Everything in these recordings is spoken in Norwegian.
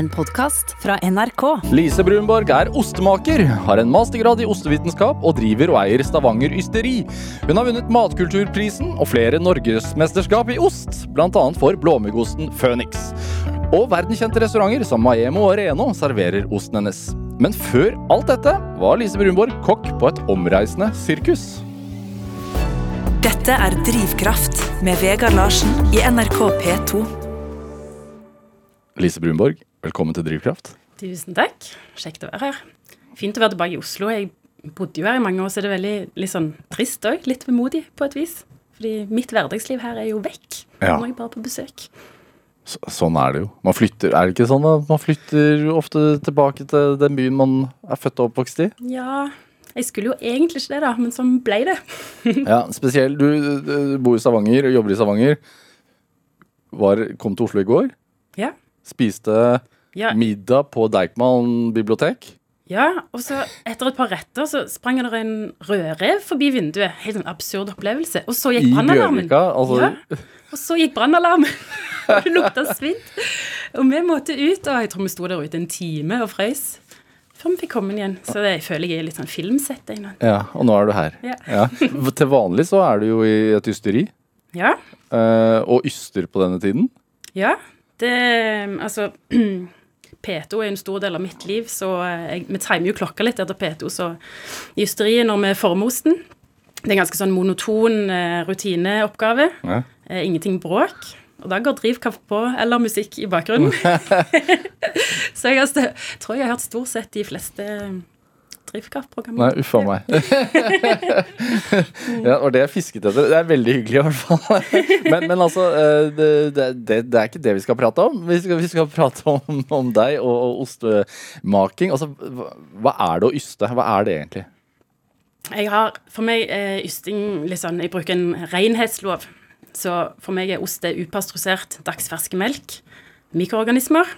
En podkast fra NRK. Lise Brunborg er ostemaker, har en mastergrad i ostevitenskap og driver og eier Stavanger Ysteri. Hun har vunnet Matkulturprisen og flere norgesmesterskap i ost, bl.a. for blåmuggosten Phoenix. Og verdenskjente restauranter som Maemo og Reno serverer osten hennes. Men før alt dette var Lise Brunborg kokk på et omreisende sirkus. Dette er Drivkraft med Vegard Larsen i NRK P2. Lise Brunborg, velkommen til Drivkraft. Tusen takk. Kjekt å være her. Fint å være tilbake i Oslo. Jeg bodde jo her i mange år, så det er veldig litt sånn trist òg. Litt vemodig på et vis. Fordi mitt hverdagsliv her er jo vekk. Ja. Nå er jeg bare på besøk. Så, sånn er det jo. Man flytter, er det ikke sånn at man flytter ofte tilbake til den byen man er født og oppvokst i? Ja, jeg skulle jo egentlig ikke det, da, men sånn ble det. Ja, spesielt du, du bor i Stavanger og jobber i Stavanger. Var, kom til Oslo i går. Ja. Spiste Ja, middag på Deichman bibliotek. ja, og så etter et par retter så sprang det en rødrev forbi vinduet. Helt en absurd opplevelse. Og så gikk brannalarmen. Altså, Ja. Og så gikk brannalarmen. Og det lukta svidd. Og vi måtte ut, og jeg tror vi sto der ute en time og frøys før vi fikk komme igjen. Så det, jeg føler jeg er litt sånn filmsett. ja, og nå er du her. Ja. Til vanlig så er du jo i et ysteri, Ja. eh, og yster på denne tiden. ja. Det Altså P2 er en stor del av mitt liv, så jeg, vi timer jo klokka litt etter P2, så i ysteriet når vi former osten Det er en ganske sånn monoton eh, rutineoppgave. Ja. Eh, ingenting bråk. Og da går drivkraft på, eller musikk i bakgrunnen. så jeg altså, tror jeg har hørt stort sett de fleste drivkraftprogrammer. Nei, uff a meg. ja, det det jeg fisket etter. Det er veldig hyggelig, i hvert fall. Men, men altså, eh, det, det, det, er ikke det vi skal prate om. Vi skal, vi skal prate om, om deg og, og ostemaking. Altså, hva er det å yste? Hva er det egentlig? Jeg har, for meg er ysting litt sånn Jeg bruker en renhetslov. Så for meg er ost det upasteurisert dagsferske melk, mikroorganismer,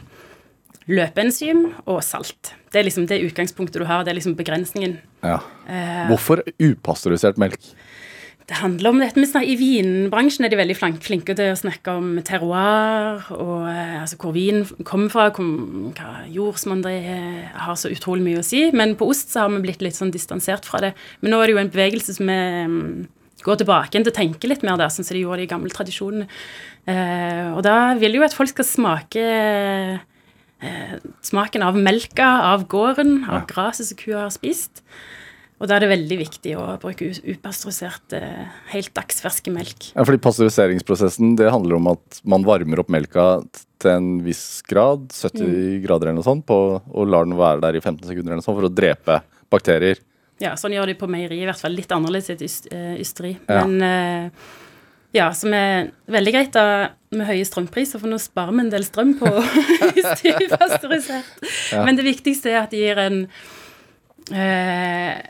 løpeenzym og salt. Det er liksom det utgangspunktet du har. Det er liksom begrensningen. Ja. Hvorfor upasteurisert melk? Det handler om dette snakker, I vinbransjen er de veldig flinke til å snakke om terroir, og eh, altså hvor vin kommer fra, hvor, hva jordsmonn det er, har så utrolig mye å si. Men på ost så har vi blitt litt sånn distansert fra det. Men nå er det jo en bevegelse som er, gå går tilbake til å tenke litt mer der, sånn som de gjorde i gamle tradisjonene. Eh, og da vil jo at folk skal smake eh, smaken av melka, av gården, av gresset som kua har spist. Og da er det veldig viktig å bruke upasteurisert, eh, helt dagsferske melk. Ja, fordi Pasteuriseringsprosessen det handler om at man varmer opp melka til en viss grad, 70 grader eller noe sånt, på, og lar den være der i 15 sekunder eller noe sånt for å drepe bakterier. Ja, sånn gjør de på meieri, i hvert fall litt annerledes i et eh, ysteri. Ja. Men eh, ja, som er veldig greit da med høye strømpriser, for nå sparer vi en del strøm på hvis de er pasteurisert. Men det viktigste er at de gir en eh,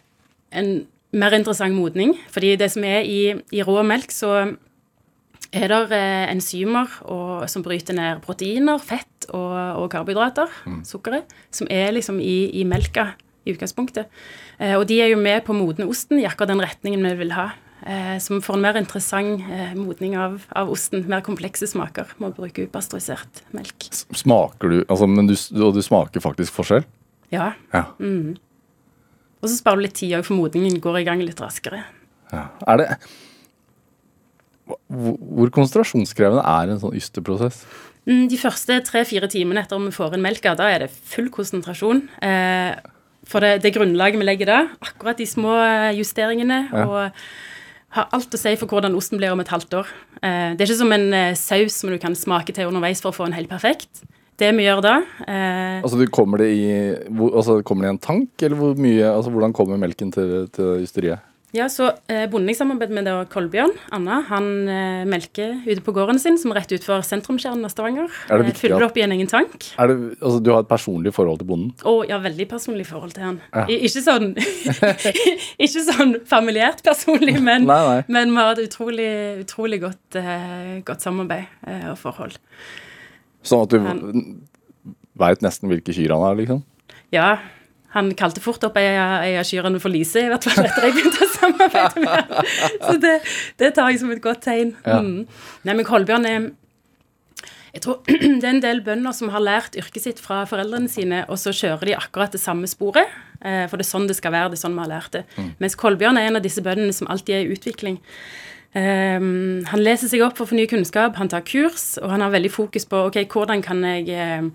en mer interessant modning. Fordi det som er i, i rå melk, så er det eh, enzymer og, som bryter ned proteiner, fett og, og karbohydrater, sukkeret, som er liksom i, i melka i utgangspunktet. Eh, og de er jo med på å modne osten i akkurat den retningen vi vil ha. Eh, som får en mer interessant eh, modning av, av osten. Mer komplekse smaker med å bruke upasteurisert melk. Smaker du altså, men du, Og du smaker faktisk forskjell? Ja. Ja. Og så sparer du litt tid òg, for modningen går i gang litt raskere. ja. Er det hvor, konsentrasjonskrevende er en sånn ysteprosess? Mm, De første tre-fire timene etter om vi får inn melka, da er det full konsentrasjon. Eh, for det, det grunnlaget vi legger da, akkurat de små eh, justeringene, og har alt å si for hvordan osten blir om et halvt år. Eh, det er ikke som en eh, saus som du kan smake til underveis for å få en helt perfekt. Det vi gjør da eh, Altså, du, kommer, det i, hvor, altså, kommer det i en tank, eller hvor mye, altså, hvordan kommer melken til, til ysteriet? Ja, så eh, Bonden jeg samarbeider med, det var Kolbjørn Anna. Han eh, melker ute på gården sin, som er rett utenfor sentrumskjernen av Stavanger. Er det Eh, viktig Fyller det opp i en egen tank. Er det, altså, du har et personlig forhold til bonden? Og ja, veldig personlig forhold til han. Ja. I, ikke sånn Ikke sånn familiært personlig, men, Nei, nei. men vi har et utrolig, utrolig godt, eh, godt samarbeid eh, og forhold. Sånn at du veit nesten hvilke kyr han har, liksom? Ja, han kalte fort opp ei av kyrne for Lise, i hvert fall etter jeg begynte å samarbeide med ham. Så det, det tar jeg som et godt tegn. Ja. Mm. Nei, men Kolbjørn er Jeg tror det er en del bønder som har lært yrket sitt fra foreldrene sine, og så kjører de akkurat det samme sporet. Eh, for det er sånn det skal være. Det er sånn vi har lært det. Mm. Mens Kolbjørn er en av disse bøndene som alltid er i utvikling. Um, han leser seg opp for å få ny kunnskap, han tar kurs, og han har veldig fokus på ok, hvordan kan jeg eh,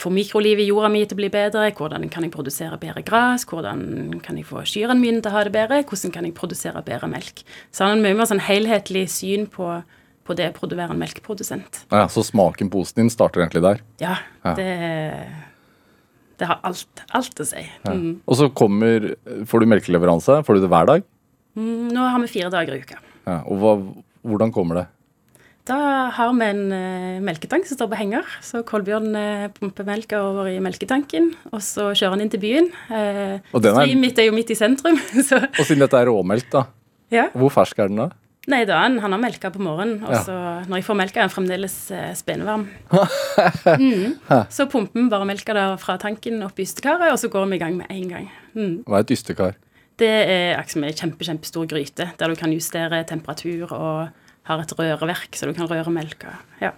få mikrolivet i jorda mi til å bli bedre, hvordan kan jeg produsere bedre gress, hvordan kan jeg få kyrne mine til å ha det bedre, hvordan kan jeg produsere bedre melk. Så han har mye mer sånn helhetlig syn på på det å være en melkeprodusent. Ja, Så smaken på osten din starter egentlig der? Ja. ja. Det, det, har alt, alt å si. Ja. Mm. Og så kommer Får du melkeleveranse? Får du det hver dag? Mm, nå har vi fire dager i uka. Ja, og hva, hvordan kommer det? Da har vi en uh, melketank som står på henger. Så Kolbjørn uh, pumper melka over i melketanken, og så kjører han inn til byen. Uh, og er... mitt er jo midt i sentrum. Så. Og siden dette er råmelk, da. Ja. Hvor fersk er den da? Nei, da han, han har melka på morgenen, og så når jeg får melka, er han fremdeles eh, spenevarm. mm. Så pumper vi bare melka der fra tanken opp i ystekaret, og så går vi i gang med en gang. Mm. Hva er et ystekar? Det er liksom en kjempe, kjempestor gryte der du kan justere temperatur og har et røreverk, så du kan røre melka. Ja.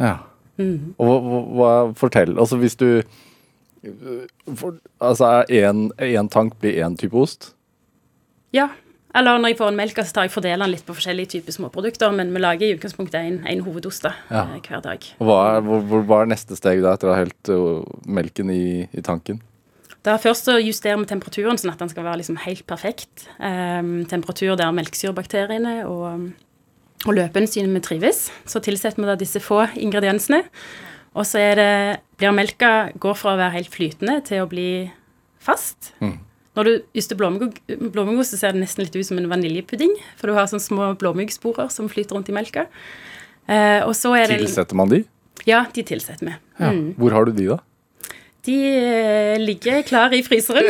ja. Mm. Og hva, hva, Fortell. Altså hvis du for, Altså er én tank blir én type ost? Ja. Eller når jeg får en melk, så tar jeg fordeler den litt på forskjellige typer småprodukter, men vi lager i utgangspunktet en, hovedost da, ja. Eh, hver dag. Hva er, hvor, hva er neste steg da, etter å ha helt uh, melken i, i, tanken? Da Først så justerer vi temperaturen, sånn at den skal være liksom helt perfekt. Um, temperatur der melkesyrebakteriene og, og løpeenzymene trives. Så tilsetter vi da disse få ingrediensene. Og så er det, blir melka går fra å være helt flytende til å bli fast. Mm. Når du yster blåmuggost, så ser det nesten litt ut som en vaniljepudding. For du har sånne små blåmuggsporer som flyter rundt i melka. Eh, og så er det Tilsetter man de? Ja, de tilsetter vi. Ja. Mm. Hvor har du de, da? De eh, ligger klar i fryseren.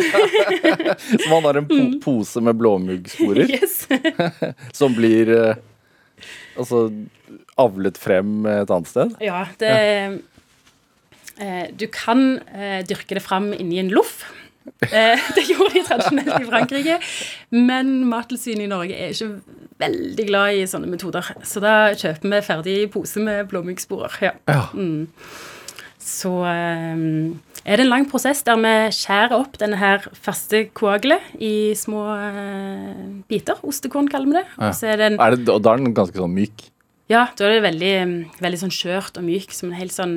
så man har en po mm. pose med blåmuggsporer yes. som blir eh, altså avlet frem et annet sted? Ja, det ja. Eh, Du kan eh, dyrke det fram inni en loff. Eh, det gjorde de tradisjonelt i Frankrike. Men Mattilsynet i Norge er ikke veldig glad i sånne metoder. Så da kjøper vi ferdig pose med blåmuggsporer. Ja. ja. Mm. Så um, er det en lang prosess der vi skjærer opp denne her faste koagelet i små uh, biter. Ostekorn kaller vi det. Og Og, er det en, er det, da er den ganske sånn myk? Ja, da er det veldig, veldig sånn skjørt og myk, som en helt sånn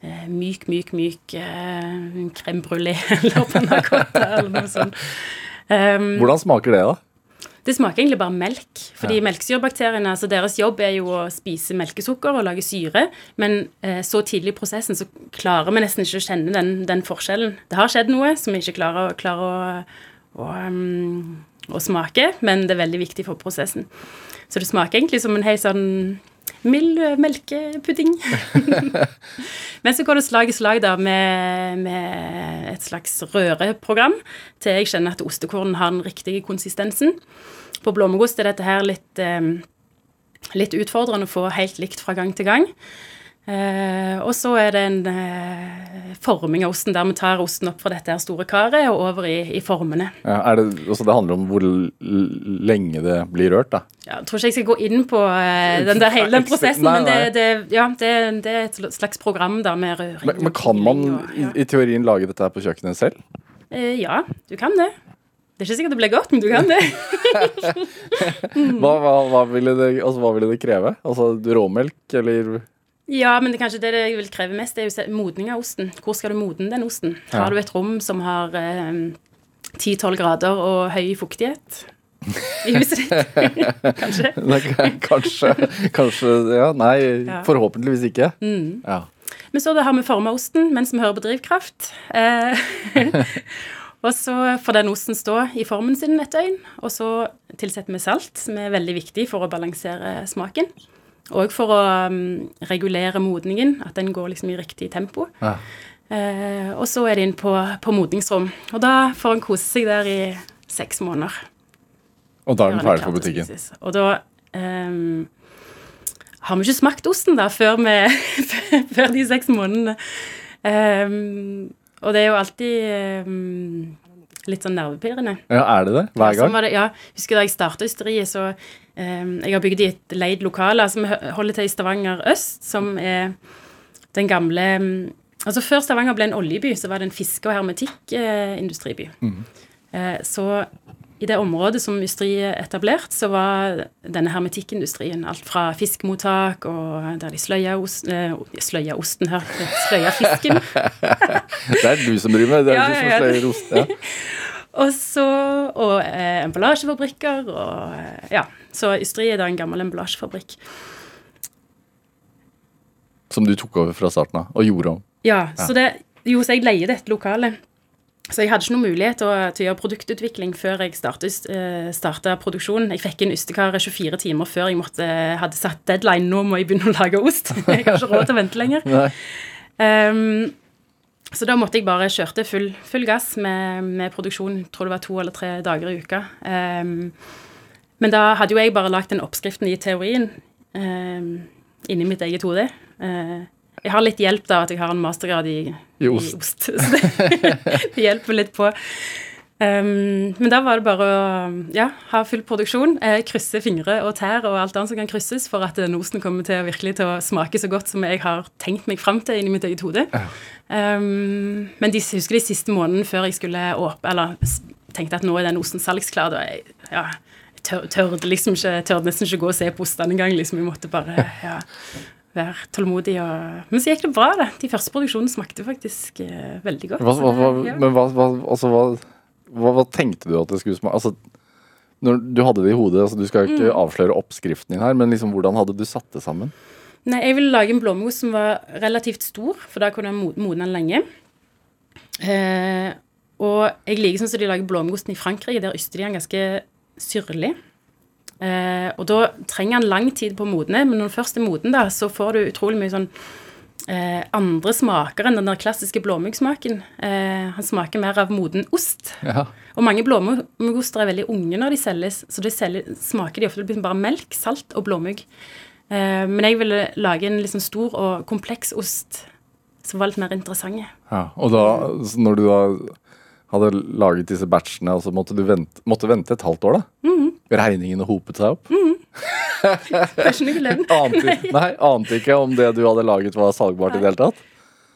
eh, myk, myk, myk eh, crème brulé eller panna cotta eller noe sånt. Um, Hvordan smaker det, da? Det smaker egentlig bare melk. Fordi ja. melkesyrebakteriene, altså deres jobb er jo å spise melkesukker og lage syre. Men eh, så tidlig i prosessen så klarer vi nesten ikke å kjenne den, den forskjellen. Det har skjedd noe som vi ikke klarer, klarer å, å, um, å, smake, men det er veldig viktig for prosessen. Så det smaker egentlig som en hei sånn mild melkepudding. Men så går det slag i slag da med, med et slags røreprogram til jeg kjenner at ostekornen har den riktige konsistensen. På blåmuggost er dette her litt, eh, litt utfordrende å få helt likt fra gang til gang. Eh, og så er det en eh, forming av osten, der vi tar osten opp fra dette her store karet og over i, i formene. Ja, det, også det handler om hvor lenge det blir rørt, da? Ja, jeg tror ikke jeg skal gå inn på eh, den der, hele den prosessen, nei, nei. men det, det, ja, det, det, er et slags program da med røring. Men, men kan man og, i, i, teorien lage dette her på kjøkkenet selv? Eh, ja, du kan det. Det er ikke sikkert det blir godt, men du kan det. hva, hva, hva, ville det, altså, hva ville det kreve? Altså råmelk, eller ja, men det er kanskje det jeg vil kreve mest, det er jo modning av osten. Hvor skal du modne den osten? Har du et rom som har eh, 10-12 grader og høy fuktighet? I huset ditt? kanskje? kanskje. Kanskje Ja, nei, ja. forhåpentligvis ikke. Mm. Ja. Men så har vi forma osten mens vi hører på drivkraft. Eh, og så får den osten stå i formen sin et døgn. Og så tilsetter vi salt, som er veldig viktig for å balansere smaken. Og for å um, regulere modningen, at den går liksom i riktig tempo. Ja. Eh, og så er det inn på, på modningsrom. Og da får en kose seg der i seks måneder. Og da er den ferdig for butikken? Og da um, har vi ikke smakt osten da før, med, før de seks månedene. Um, og det er jo alltid um, litt sånn nervepirrende. Ja, er det det? Hver gang? Ja, det, ja, husker da jeg starta ysteriet, så eh, Jeg har bygd i et leid lokale som holder til i Stavanger øst, som er den gamle mm, Altså Før Stavanger ble en oljeby, så var det en fiske- og hermetikkindustriby. Eh, så i det området som Ystri etablerte etablert, så var denne hermetikkindustrien alt fra fiskemottak og der de sløya, ost, eh, sløya osten her, sløya fisken. Det er du som driver med det. er Ja, du som ja, ja. sløyer ost. Ja. Og så Og eh, emballasjefabrikker og eh, Ja. Så Ystri er da en gammel emballasjefabrikk. Som du tok over fra starten av, og gjorde om. Ja, så det Jo, så jeg leier dette lokalet. Så jeg hadde ikke noen mulighet til å, til å gjøre produktutvikling før jeg startet, eh, starta produksjonen. Jeg fikk inn ystekaret 24 timer før jeg måtte, hadde satt deadline. Nå må jeg begynne å lage ost. Jeg har ikke råd til å vente lenger. Ehm, så da måtte jeg bare kjørte full, full gass med, med produksjon. Tror det var to eller tre dager i uka. Um, men da hadde jo jeg bare lagd den oppskriften i teorien um, inni mitt eget hode. Eh, jeg har litt hjelp da at jeg har en mastergrad i, I ost. Så det, det hjelper litt på. Um, men da var det bare å ja, ha full produksjon, eh, krysse fingre og tær og alt annet som kan krysses for at den osten kommer til å virkelig til å smake så godt som jeg har tenkt meg fram til inni mitt eget hode. Um, men de, husker de siste månedene før jeg skulle åpne, eller tenkte at nå er den osten salgsklar, da jeg, ja, tør, tørde liksom ikke, tørde nesten ikke gå og se på ostene engang, liksom. Jeg måtte bare ja, være tålmodig og Men så gikk det bra, det. De første produksjonene smakte faktisk eh, veldig godt. Hva, hva, hva, Ja. men altså, hva, tenkte du at det skulle smake? Altså, du hadde det i hodet, altså, du skal ikke Mm. avsløre oppskriften din her, men liksom, hvordan hadde du satt det sammen? Nei, jeg ville lage en blåmos som var relativt stor, for da kunne jeg mo- modne den lenge. Eh, og jeg liker sånn som de lager blåmuggosten i Frankrike, der yster de den ganske syrlig. Eh, og da trenger han lang tid på å modne, men når den først er moden, da, så får du utrolig mye sånn eh, andre smaker enn den der klassiske blåmuggsmaken. Eh, han smaker mer av moden ost. Ja. Og mange blåmuggoster er veldig unge når de selges, så de selger, smaker de ofte bare melk, salt og blåmugg. Eh, men jeg ville lage en liksom stor og kompleks ost som var litt mer interessant. Ja, og da, når du da hadde laget disse batchene, og så måtte du vente, måtte vente et halvt år, da? Mhm. Regningene hopet seg opp? Det er ikke. Ante, nei, ante ikke om det du hadde laget var salgbart i det hele tatt?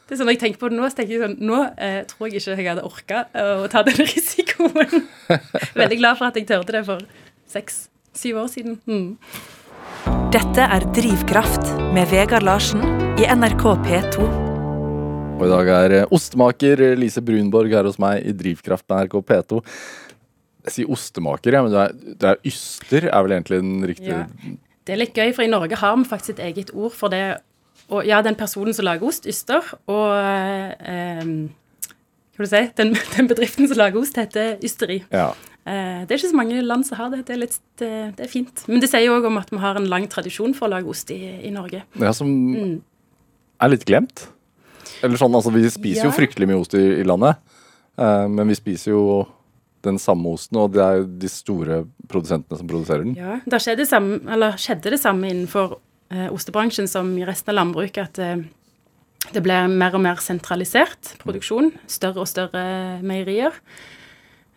Det er sånn, Når jeg tenker på det nå, så tenker jeg sånn Nå eh, tror jeg ikke jeg hadde orka å ta den risikoen. Veldig glad for at jeg turte det for seks-syv år siden. Mm. Dette er Drivkraft med Vegard Larsen i NRK P2. Og i dag er eh, ostemaker Lise Brunborg her hos meg i Drivkraft på NRK P2. Jeg sier ostemaker, ja, men du er, du er yster, er vel egentlig den riktige Ja. Det er litt gøy, for i Norge har vi faktisk et eget ord for det. Og ja, den personen som lager ost, yster, og eh, Hva skal du si? Den, den bedriften som lager ost, heter ysteri. Ja. Eh, det er ikke så mange land som har det. Det er, litt, det, det er fint. Men det sier jo òg om at vi har en lang tradisjon for å lage ost i, i Norge. ja som Mm. er litt glemt. Eller sånn, altså Vi spiser jo fryktelig mye ost i, i landet, eh, men vi spiser jo den samme osten, og det er de store produsentene som produserer den. Ja, da skjedde det samme, eller skjedde det samme innenfor eh, ostebransjen som i resten av landbruket, at eh, det ble mer og mer sentralisert produksjon. Større og større meierier.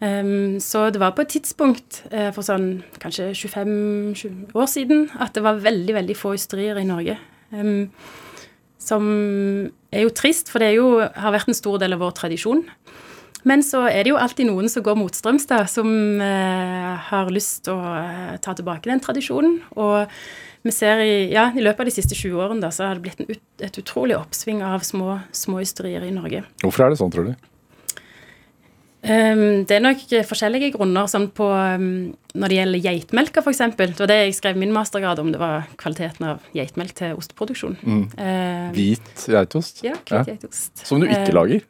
Um, så det var på et tidspunkt uh, for sånn kanskje 25 år siden at det var veldig, veldig få ysterier i Norge. Em, som er jo trist, for det jo, har vært en stor del av vår tradisjon. Men så er det jo alltid noen som går motstrøms, da, som eh, har lyst til å eh, ta tilbake den tradisjonen. Og vi ser i, ja, i løpet av de siste 20 årene da, så har det blitt ut, et utrolig oppsving av små, små ysterier i Norge. Hvorfor er det sånn, tror du? Um, det er nok forskjellige grunner sånn på um, Når det gjelder geitmelka, f.eks. Det var det jeg skrev min mastergrad om. Det var kvaliteten av geitmelk til osteproduksjon. Eh, Hvit geitost? ja, Ja. hvit geitost. Som du ikke Eh, lager?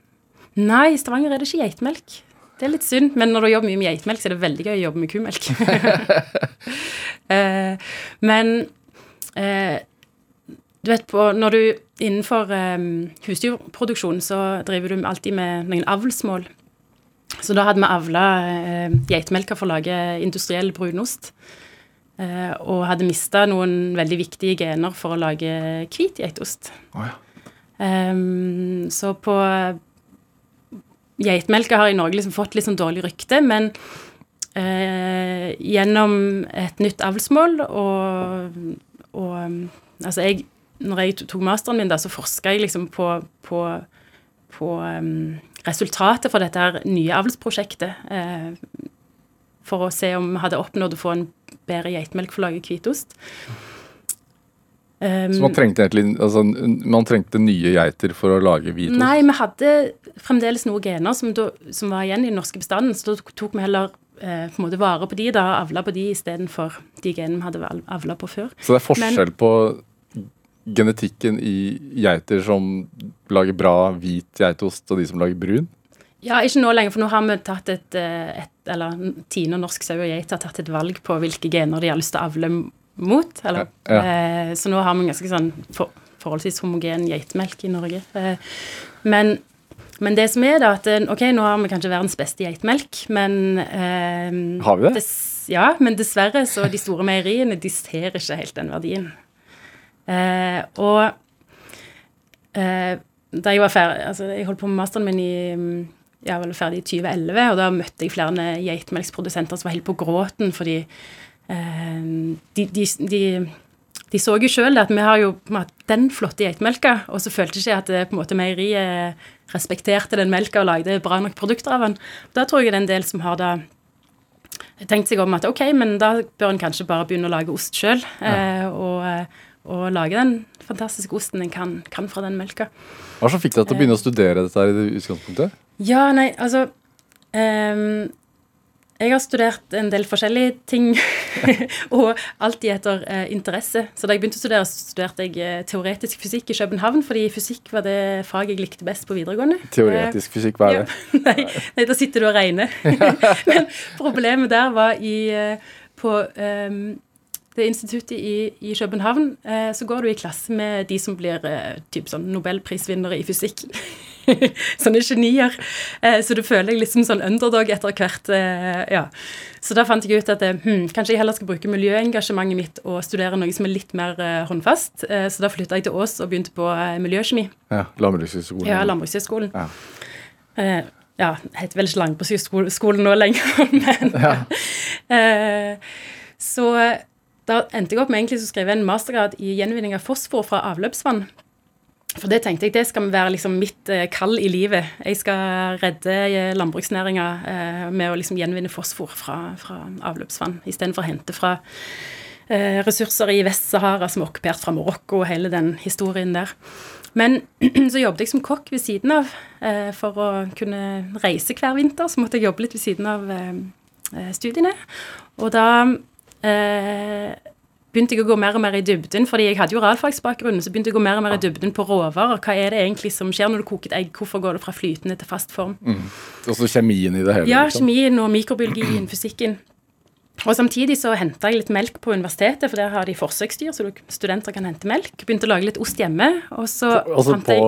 Nei, i Stavanger er det ikke geitmelk. Det er litt synd, men når du jobber mye med geitmelk, så er det veldig gøy å jobbe med kumelk. uh, men eh, du vet på, når du innenfor um, husdyrproduksjon, så driver du alltid med noen avlsmål. Så da hadde vi avla eh, geitmelka for å lage industriell brunost. Eh, og hadde mista noen veldig viktige gener for å lage hvit geitost. Oh, ja. Ehm, så på geitmelka har i Norge liksom fått litt sånn dårlig rykte, men eh, gjennom et nytt avlsmål og, og Altså, jeg Når jeg tok masteren min, da, så forska jeg liksom på, på, på um, resultatet for dette her nye avlsprosjektet. Eh, for å se om vi hadde oppnådd å få en bedre geitmelk for å lage hvitost. Um, så man trengte, egentlig, altså, man trengte nye geiter for å lage hvitost? Nei, vi hadde fremdeles noen gener som, da, som var igjen i den norske bestanden. Så da tok vi heller eh, på en måte vare på de da, avla på de istedenfor de genene vi hadde avla på før. Så det er forskjell Men, på genetikken i geiter som lager bra hvit geitost, og de som lager brun? Ja, ikke nå lenger, for nå har vi tatt et, eh, et eller Tine Norsk sau og geit har tatt et valg på hvilke gener de har lyst til å avle mot. Eller, ja, ja. Eh, så nå har vi en ganske sånn for, forholdsvis homogen geitemelk i Norge. Eh, men, men, det som er, da, at eh, ok, nå har vi kanskje verdens beste geitmelk, men eh, Har vi det? Des, ja, men dessverre så de store meieriene de ser ikke helt den verdien. Eh, og eh, da jeg var ferdig Altså, jeg holdt på med masteren min i jeg var vel ferdig i 2011, og da møtte jeg flere geitemelksprodusenter som var helt på gråten fordi Eh, de, de, de, de, så jo sjøl at vi har jo den flotte geitemelka, og så følte ikke jeg at det, på en måte meieriet respekterte den melka og lagde bra nok produkter av den. Da tror jeg det er en del som har da tenkt seg om at ok, men da bør en kanskje bare begynne å lage ost sjøl. Ja. Eh, og, og, lage den fantastiske osten en kan, kan fra den melka. Hva som fikk deg til å begynne å studere dette her i det utgangspunktet? Ja, nei, altså um, jeg har studert en del forskjellige ting, og alltid etter uh, interesse. Så da jeg begynte å studere, studerte jeg uh, teoretisk fysikk i København, fordi fysikk var det faget jeg likte best på videregående. Teoretisk eh, fysikk, hva er det? Ja, nei, nei, da sitter du og regner. Men problemet der var i på um, det instituttet i, i København, eh, så går du i klasse med de som blir eh, typ sånn nobelprisvinnere i fysikk. Sånne genier. Eh, så du føler deg liksom sånn underdog etter hvert. Eh, ja. Så da fant jeg ut at eh, hm, kanskje jeg heller skal bruke miljøengasjementet mitt og studere noe som er litt mer eh, håndfast. så da flytta jeg til Ås og begynte på miljøkjemi. Ja, Landbrukshøgskolen. Ja, Landbrukshøgskolen. Ja. ja, heter vel ikke Landbrukshøgskolen nå lenger, men ja. Så da endte jeg opp med egentlig å skrive en mastergrad i gjenvinning av fosfor fra avløpsvann. For det tenkte jeg, det skal være liksom mitt eh, kall i livet. Jeg skal redde eh, landbruksnæringa eh, med å liksom gjenvinne fosfor fra, fra avløpsvann, istedenfor å hente fra ressurser i Vest-Sahara som er okkupert fra Marokko, og hele den historien der. Men så jobbet jeg som kokk ved siden av. For å kunne reise hver vinter, så måtte jeg jobbe litt ved siden av studiene. Og da begynte jeg å gå mer og mer i dybden, fordi jeg hadde jo realfagsbakgrunn. Så begynte jeg å gå mer og mer i dybden på råvarer. Hva er det egentlig som skjer når du koker et egg? Hvorfor går det fra flytende til fast form? Mm. Også kjemien i det hele? Ja, liksom. kjemien og mikrobiologien, fysikken. Og Samtidig så henta jeg litt melk på universitetet, for der har de forsøksdyr, så studenter kan hente melk. Begynte å lage litt ost hjemme. Og så altså på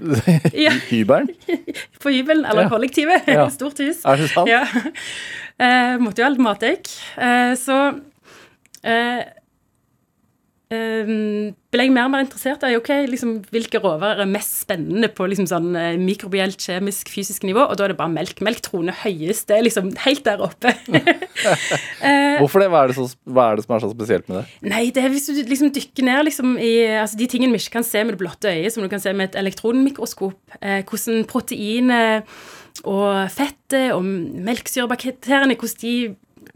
ja. hybelen? på hybelen, eller ja. kollektivet. Ja. Stort hus. Er det sant? Ja. Eh, måtte jo ha litt mategg. Eh, så eh, ble jeg mer og mer interessert i ok, liksom, hvilke råvarer er mest spennende på liksom, sånn, uh, mikrobielt, kjemisk, fysisk nivå, og da er det bare melk. Melk troner høyest. Det er liksom helt der oppe. uh, Hvorfor det? Hva er det, så, hva er det, som er så spesielt med det? Nei, det er hvis du liksom dykker ned liksom, i altså, de tingene vi ikke kan se med det blotte øyet, som du kan se med et elektronmikroskop, eh, hvordan proteinet og fettet og melkesyrebakteriene, hvordan de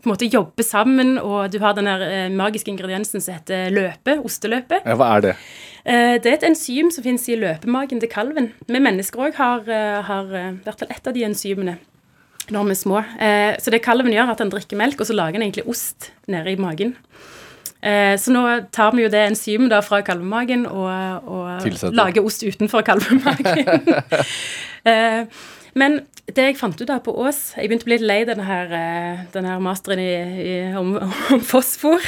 på en måte jobber sammen, og du har den her eh, magiske ingrediensen som heter løpe, osteløpe. Ja, Hva er det? Eh, det er et enzym som finnes i løpemagen til kalven. Vi mennesker òg har, eh, har i hvert fall ett av de enzymene når vi er små. Så det kalven gjør, er at han drikker melk, og så lager han egentlig ost nede i magen. Så nå tar vi jo det enzymet da fra kalvemagen og, og lager ost utenfor kalvemagen. Men det jeg fant ut av på Ås Jeg begynte å bli litt lei denne, her, eh, denne her masteren i, i, om, om, fosfor.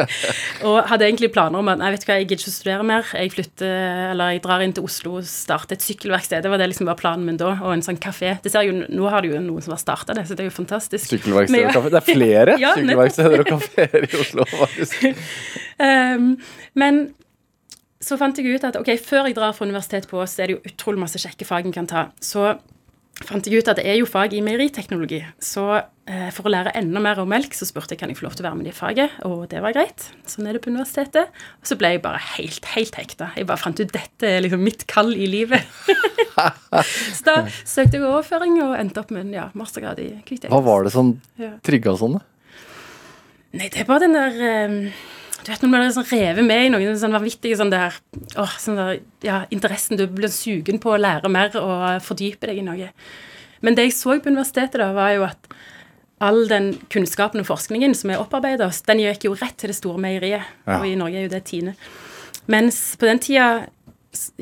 og hadde egentlig planer om at nei, vet du hva, jeg gidder ikke å studere mer. Jeg flytter, eller jeg drar inn til Oslo og starter et sykkelverksted. Det var det liksom var planen min da. Og en sånn kafé. Det ser jo, Nå har det jo noen som har starta det, så det er jo fantastisk. Sykkelverksted og kafé. Det er flere ja, sykkelverksteder og kafeer i Oslo, faktisk. um, men så fant jeg ut at ok, før jeg drar fra universitetet på Ås, så er det jo utrolig masse kjekke fag en kan ta. Så fant jeg ut at det er jo fag i meieriteknologi. Så eh, for å lære enda mer om melk, så spurte jeg kan jeg få lov til å være med i faget, og det var greit. Sånn er det på universitetet. Og så ble jeg bare helt, helt hekta. Jeg bare fant ut dette er liksom mitt kall i livet. så da søkte jeg overføring og endte opp med en ja, mastergrad i hvitøyes. Hva var det som trigga sånn? da? Nei, det er bare den der eh, Du vet når man blir sånn revet med i noen sånn vanvittige sånn der å, sånn der, ja, interessen. Du blir sugen på å lære mer og fordype deg i noe. Men det jeg så på universitetet, da, var jo at all den kunnskapen og forskningen som er opparbeida, den gikk jo rett til det store meieriet. Ja. Og i Norge er jo det Tine. Mens på den tida,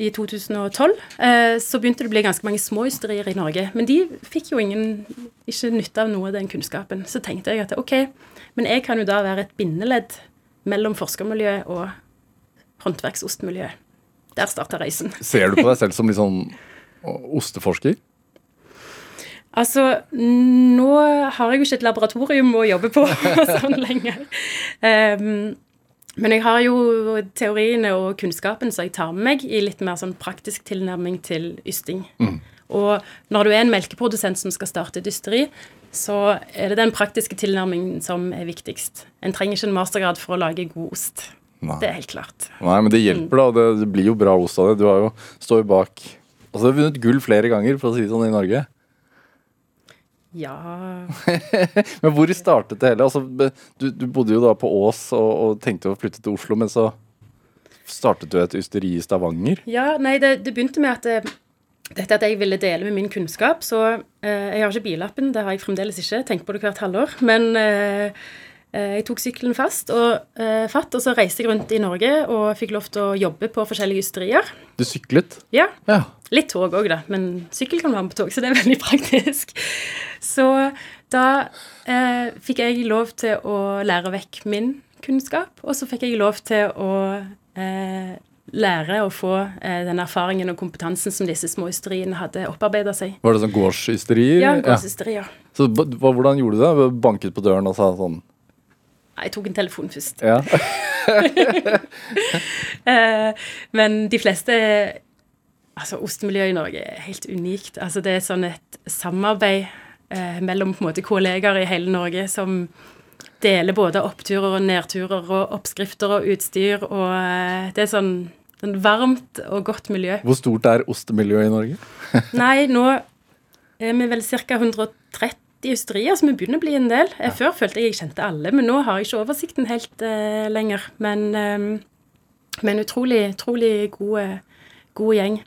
i 2012, eh, så begynte det å bli ganske mange små ysterier i Norge. Men de fikk jo ingen, ikke nytte av noe av den kunnskapen. Så tenkte jeg at ok, men jeg kan jo da være et bindeledd mellom forskermiljøet og håndverksostmiljøet. Der starta reisen. Ser du på deg selv som litt sånn osteforsker? Altså, nå har jeg jo ikke et laboratorium å jobbe på sånn lenger. Um, men jeg har jo teoriene og kunnskapen som jeg tar med meg i litt mer sånn praktisk tilnærming til ysting. Og når du er en melkeprodusent som skal starte et ysteri, så er det den praktiske tilnærmingen som er viktigst. En trenger ikke en mastergrad for å lage god ost. Nei. Det er helt klart. Nei, men det hjelper, da. Det, det blir jo bra ost av det. Du har jo, står jo bak Altså, du har vunnet gull flere ganger, for å si det sånn, i Norge. Ja Men hvor startet det hele? Altså, du, du bodde jo da på Ås og, og tenkte å flytte til Oslo, men så startet du et ysteri i Stavanger. Ja, nei, det, det begynte med at eh, dette at jeg ville dele med min kunnskap, så eh, Jeg har ikke billappen, det har jeg fremdeles ikke. Tenker på det hvert halvår. Men eh, eh, jeg tok sykkelen fast og, eh, fatt, og så reiste jeg rundt i Norge og fikk lov til å jobbe på forskjellige ysterier. Du syklet? Ja, Ja. Litt tog òg, da, men sykkel kan være med på tog, så det er veldig praktisk. Så da eh, fikk jeg lov til å lære vekk min kunnskap, og så fikk jeg lov til å eh, lære å få eh, den erfaringen og kompetansen som disse små ysteriene hadde opparbeida seg. Var det sånn gårdsysterier? Ja, gårdsysterier. Så hva, hvordan gjorde du det? Banket på døren og sa sånn Jeg tok en telefon først. Ja. Eh, men de fleste Altså, ostemiljøet i Norge er helt unikt. Altså, det er sånn et samarbeid eh, mellom på en måte kollegaer i hele Norge som deler både oppturer og nedturer og oppskrifter og utstyr, og eh, det er sånn, sånn varmt og godt miljø. Hvor stort er ostemiljøet i Norge? Nei, nå er vi vel ca. 130 ysterier, så vi begynner å bli en del. Ja. Før følte jeg jeg kjente alle, men nå har jeg ikke oversikten helt uh, lenger. Men, um, men utrolig, utrolig god, god gjeng.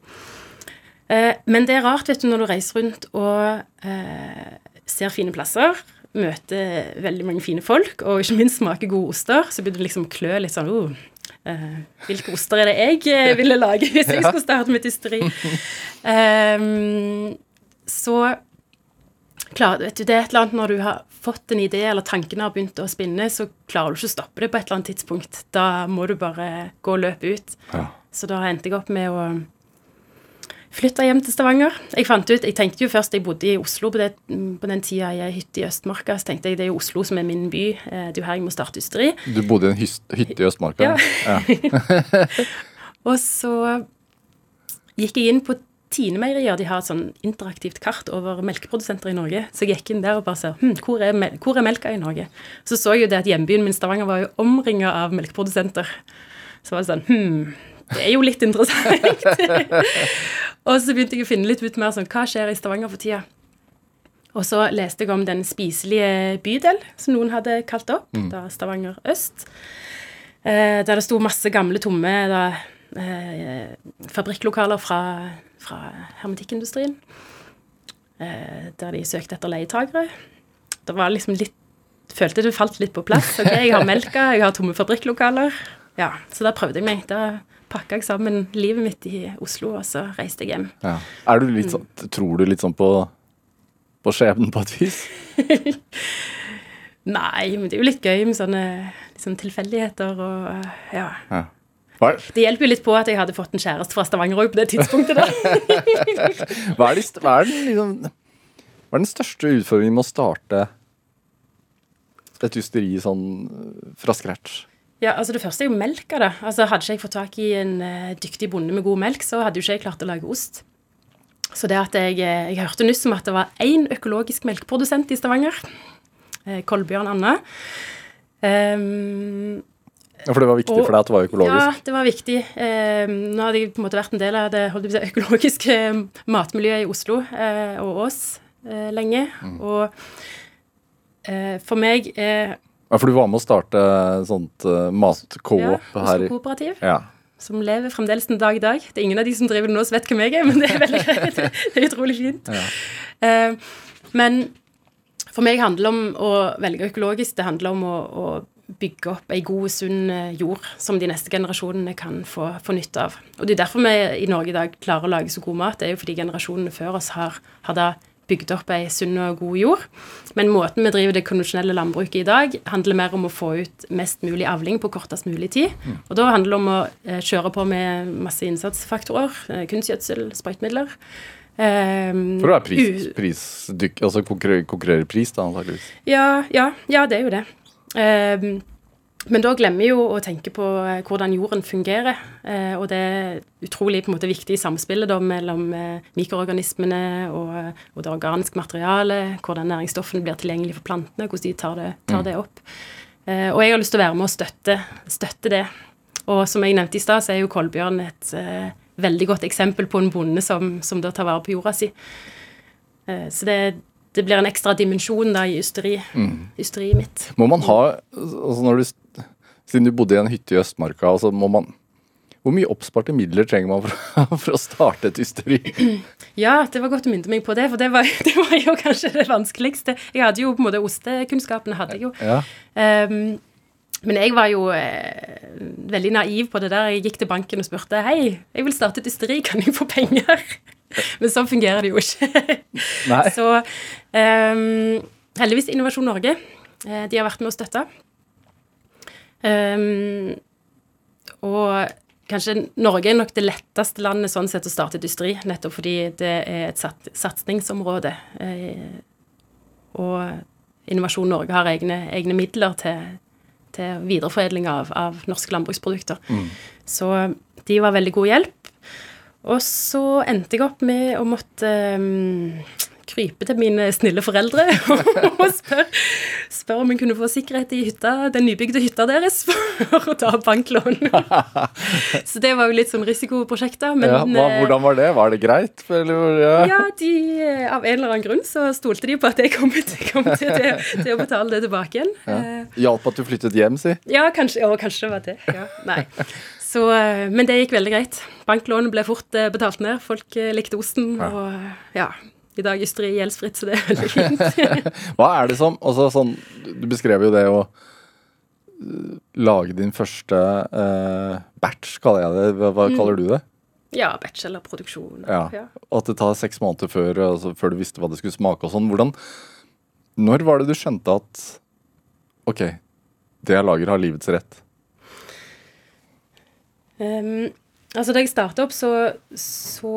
Uh, men det er rart, vet du, når du reiser rundt og uh, ser fine plasser, møter veldig mange fine folk, og ikke minst smaker gode oster, så blir det liksom klø litt sånn oh, eh, Hvilke oster er det jeg eh, ville lage hvis jeg skulle starte mitt ysteri? Ehm, så klar, vet du, Det er et eller annet når du har fått en idé, eller tankene har begynt å spinne, så klarer du ikke å stoppe det på et eller annet tidspunkt. Da må du bare gå og løpe ut. Ja. Så da endte jeg opp med å flytte hjem til Stavanger. Jeg fant ut, jeg tenkte jo først jeg bodde i Oslo på, det, på den tida jeg er hytte i Østmarka, så tenkte jeg det er jo Oslo som er min by. eh, Det er jo her jeg må starte ysteri. Du bodde i en hytte i Østmarka? Ja. ja. Og så gikk jeg inn på Tine Meierier. De har et sånn interaktivt kart over melkeprodusenter i Norge. Så jeg gikk inn der og bare sa hm, hvor, er mel hvor er melka i Norge? Så så jeg jo det at hjembyen min Stavanger var jo omringa av melkeprodusenter. Så var det sånn Hm, det er jo litt interessant. og så begynte jeg å finne litt ut mer sånn Hva skjer i Stavanger for tida? Og så leste jeg om Den spiselige bydel, som noen hadde kalt det opp. Da Stavanger øst. Eh, der det sto masse gamle, tomme da, eh, fabrikklokaler fra, fra hermetikkindustrien. Eh, der de søkte etter leietakere. Det var liksom litt Følte det falt litt på plass. Ok, Jeg har melka, jeg har tomme fabrikklokaler. Ja, Så da prøvde jeg meg. Da pakka jeg sammen livet mitt i Oslo, og så reiste jeg hjem. Ja. Du litt sånn, tror du litt sånn på, på skjebnen på et vis? Nei, men det er jo litt gøy med sånne, liksom, tilfeldigheter og eh, ja. Ja. Det hjelper jo litt på at jeg hadde fått en kjæreste fra Stavanger òg på det tidspunktet. da. hva, er de, hva, er den, liksom, hva er den største utfordringen med å starte et ysteri sånn øh, fra scratch? Ja, altså Det første er jo melka. da. Altså Hadde ikke jeg fått tak i en uh, dyktig bonde med god melk, så hadde jo ikke jeg klart å lage ost. Så det at jeg, jeg hørte nyss om at det var én økologisk melkeprodusent i Stavanger. Uh, Kolbjørn Anna. Um, ja, For det var viktig og, for deg at det var økologisk? Ja, det var viktig. Um, nå hadde jeg på en måte vært en del av det si, økologiske matmiljøet i Oslo uh, og Ås lenge. Mm. Og for meg er Ja, For du var med å starte sånt matcoop ja, her? Oslo Kooperativ. Ja som lever fremdeles den dag i dag. Det er ingen av de som driver det nå som vet hvem jeg er, men det er veldig greit. Det er utrolig fint. Ja. Uh, men for meg handler det om å velge økologisk. Det handler om å, å bygge opp ei god, sunn eh, jord som de neste generasjonene kan få, få, nytte av. Og Det er derfor vi i Norge i dag klarer å lage så god mat. Det er jo fordi generasjonene før oss har, har da bygd opp ei sunn og god jord. Men måten vi driver det konvensjonelle landbruket i dag, handler mer om å få ut mest mulig avling på kortest mulig tid. Mm. Og da handler det om å eh, kjøre på med masse innsatsfaktorer, eh, kunstgjødsel, sprøytemidler. Um, For det er pris, pris altså konkurrerer, konkurrerer pris, da, antakeligvis? Ja, ja, ja, det er jo det. Um, men da glemmer vi jo å tenke på eh, hvordan jorden fungerer. Uh, og det utrolig på en måte viktige samspillet da, mellom uh, mikroorganismene og, og, det organiske materialet, hvordan næringsstoffene blir tilgjengelig for plantene, hvordan de tar det, tar mm. det opp. Og jeg har lyst til å være med og støtte, støtte det. Og som jeg nevnte i stad, så er jo Kolbjørn et veldig godt eksempel på en bonde som, som da tar vare på jorda si. Eh, så det, det, blir en ekstra dimensjon da i ysteriet mm. mitt. Må man ha altså når du, Siden du bodde i en hytte i Østmarka, altså må man hvor mye oppsparte midler trenger man for, for, å starte et ysteri? Ja, det var godt å minne meg på det, for det var, det var, jo kanskje det vanskeligste. Jeg hadde jo på en måte ostekunnskapene, hadde jeg jo. Ja. Um, men jeg var jo eh, veldig naiv på det der. Jeg gikk til banken og spurte hei, jeg vil starte et ysteri, kan jeg få penger? Men sånn fungerer det jo ikke. Nei. Så um, heldigvis Innovasjon Norge. Eh, de har vært med å støtte. Um, og kanskje Norge er nok det letteste landet sånn sett å starte industri, nettopp fordi det er et sat satsingsområde. Eh, og Innovasjon Norge har egne, egne midler til til videreforedling av, av norske landbruksprodukter. Mm. Så de var veldig god hjelp. Og så endte jeg opp med å måtte um, krype til mine snille foreldre og spørre spør om hun kunne få sikkerhet i hytta, den nybygde hytta deres for å ta banklån. så det var jo litt sånn risikoprosjekter. Men, ja, hva, hvordan var det? Var det greit? Eller, ja. ja, de, av en eller annen grunn så stolte de på at jeg kom, til, kom til, til, til, å betale det tilbake igjen. Ja. Eh, Hjalp at du flyttet hjem, si? Ja, kanskje, å, kanskje det var det. Ja, nei. Så, eh, men det gikk veldig greit. Banklånet ble fort eh, betalt ned. Folk likte osten. og ja, i dag ysteri gjeldsfritt, så det er veldig fint. Hva er det som også sånn, Du beskrev jo det å uh, lage din første eh, batch, kaller jeg det. Hva, hva mm. kaller du det? Ja, batch eller produksjon. Ja. ja. At det tar seks måneder før, altså, før, du visste hva det skulle smake og sånn. Hvordan Når var det du skjønte at OK, det jeg lager, har livets rett? Um, altså, da jeg starta opp, så, så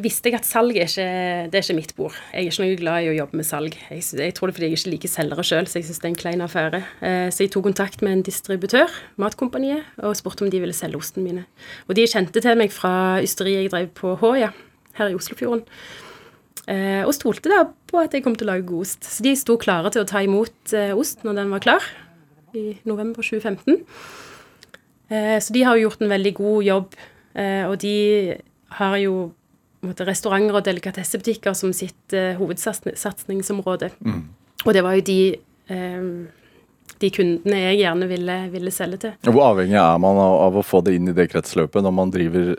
visste jeg at salg er ikke, det er ikke mitt bord. Jeg er ikke noe glad i å jobbe med salg. Jeg, jeg tror det er fordi jeg ikke liker selgere sjøl, så jeg syns det er en klein affære. Eh, så jeg tok kontakt med en distributør, Matkompaniet, og spurte om de ville selge osten mine. Og de kjente til meg fra ysteriet jeg drev på Håja, her i Oslofjorden. Eh, og stolte da på at jeg kom til å lage god ost. Så de sto klare til å ta imot eh, ost når den var klar, i november 2015. Eh, så de har jo gjort en veldig god jobb, og de har jo restauranter og delikatessebutikker som sitt uh, hovedsatsingsområde. Mm. Og det var jo de, um, de kundene jeg gjerne ville, ville, selge til. Hvor avhengig er man av, av, å få det inn i det kretsløpet når man driver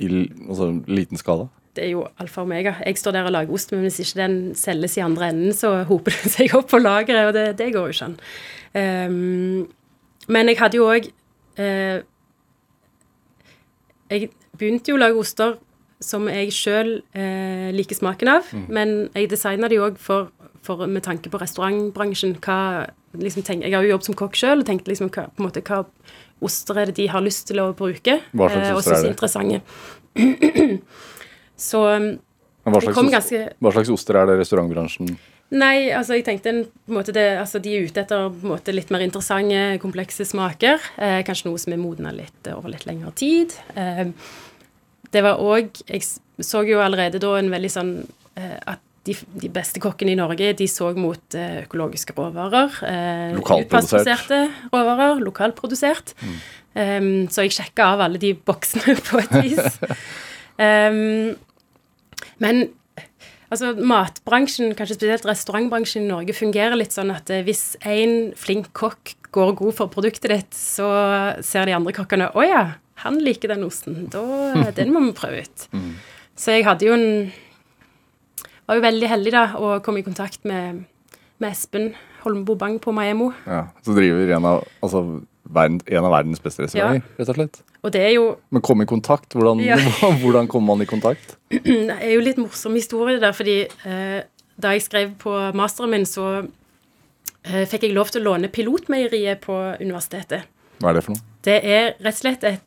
i altså, liten skala? Det er jo alfa og omega. Jeg står der og lager ost, men hvis ikke den selges i andre enden, så hoper det seg opp på lageret, og det, det, går jo ikke an. Um, men jeg hadde jo òg eh, Jeg begynte jo å lage oster som jeg sjøl eh, liker smaken av. Mm. Men jeg designa de òg med tanke på restaurantbransjen. Hva, liksom, tenk, jeg har jo jobbet som kokk sjøl og tenkte liksom, hva, på en måte, hva oster er det de har lyst til å bruke. Hva slags eh, oster er? Interessante. Så hva slags, ganske, hva slags oster er det restaurantbransjen Nei, altså jeg tenkte en, på en måte det, altså De er ute etter på en måte litt mer interessante, komplekse smaker. Eh, kanskje noe som er modna litt over litt lengre tid. Eh, det var òg Jeg så jo allerede da en veldig sånn eh, at de, de, beste kokkene i Norge de så mot eh, økologiske råvarer. Eh, Lokalproduserte råvarer, lokalprodusert. Mm. Um, så jeg sjekka av alle de boksene på et vis. um, men altså, matbransjen, kanskje spesielt restaurantbransjen i Norge, fungerer litt sånn at eh, hvis en flink kokk går god for produktet ditt, så ser de andre kokkene Å ja, han liker den osten. Da, den må vi prøve ut. Mm. Så jeg hadde jo en Var jo veldig heldig da å komme i kontakt med, med Espen Holmbo Bang på Maemmo. Ja, Så driver en av, altså, verden, en av verdens beste restauranter, ja. rett og slett. Og det er jo Men komme i kontakt? Hvordan, ja. hvordan kommer man i kontakt? Det er jo litt morsom historie der, fordi eh, da jeg skrev på masteren min, så eh, fikk jeg lov til å låne Pilotmeieriet på universitetet. Hva er det for noe? Det er rett og slett et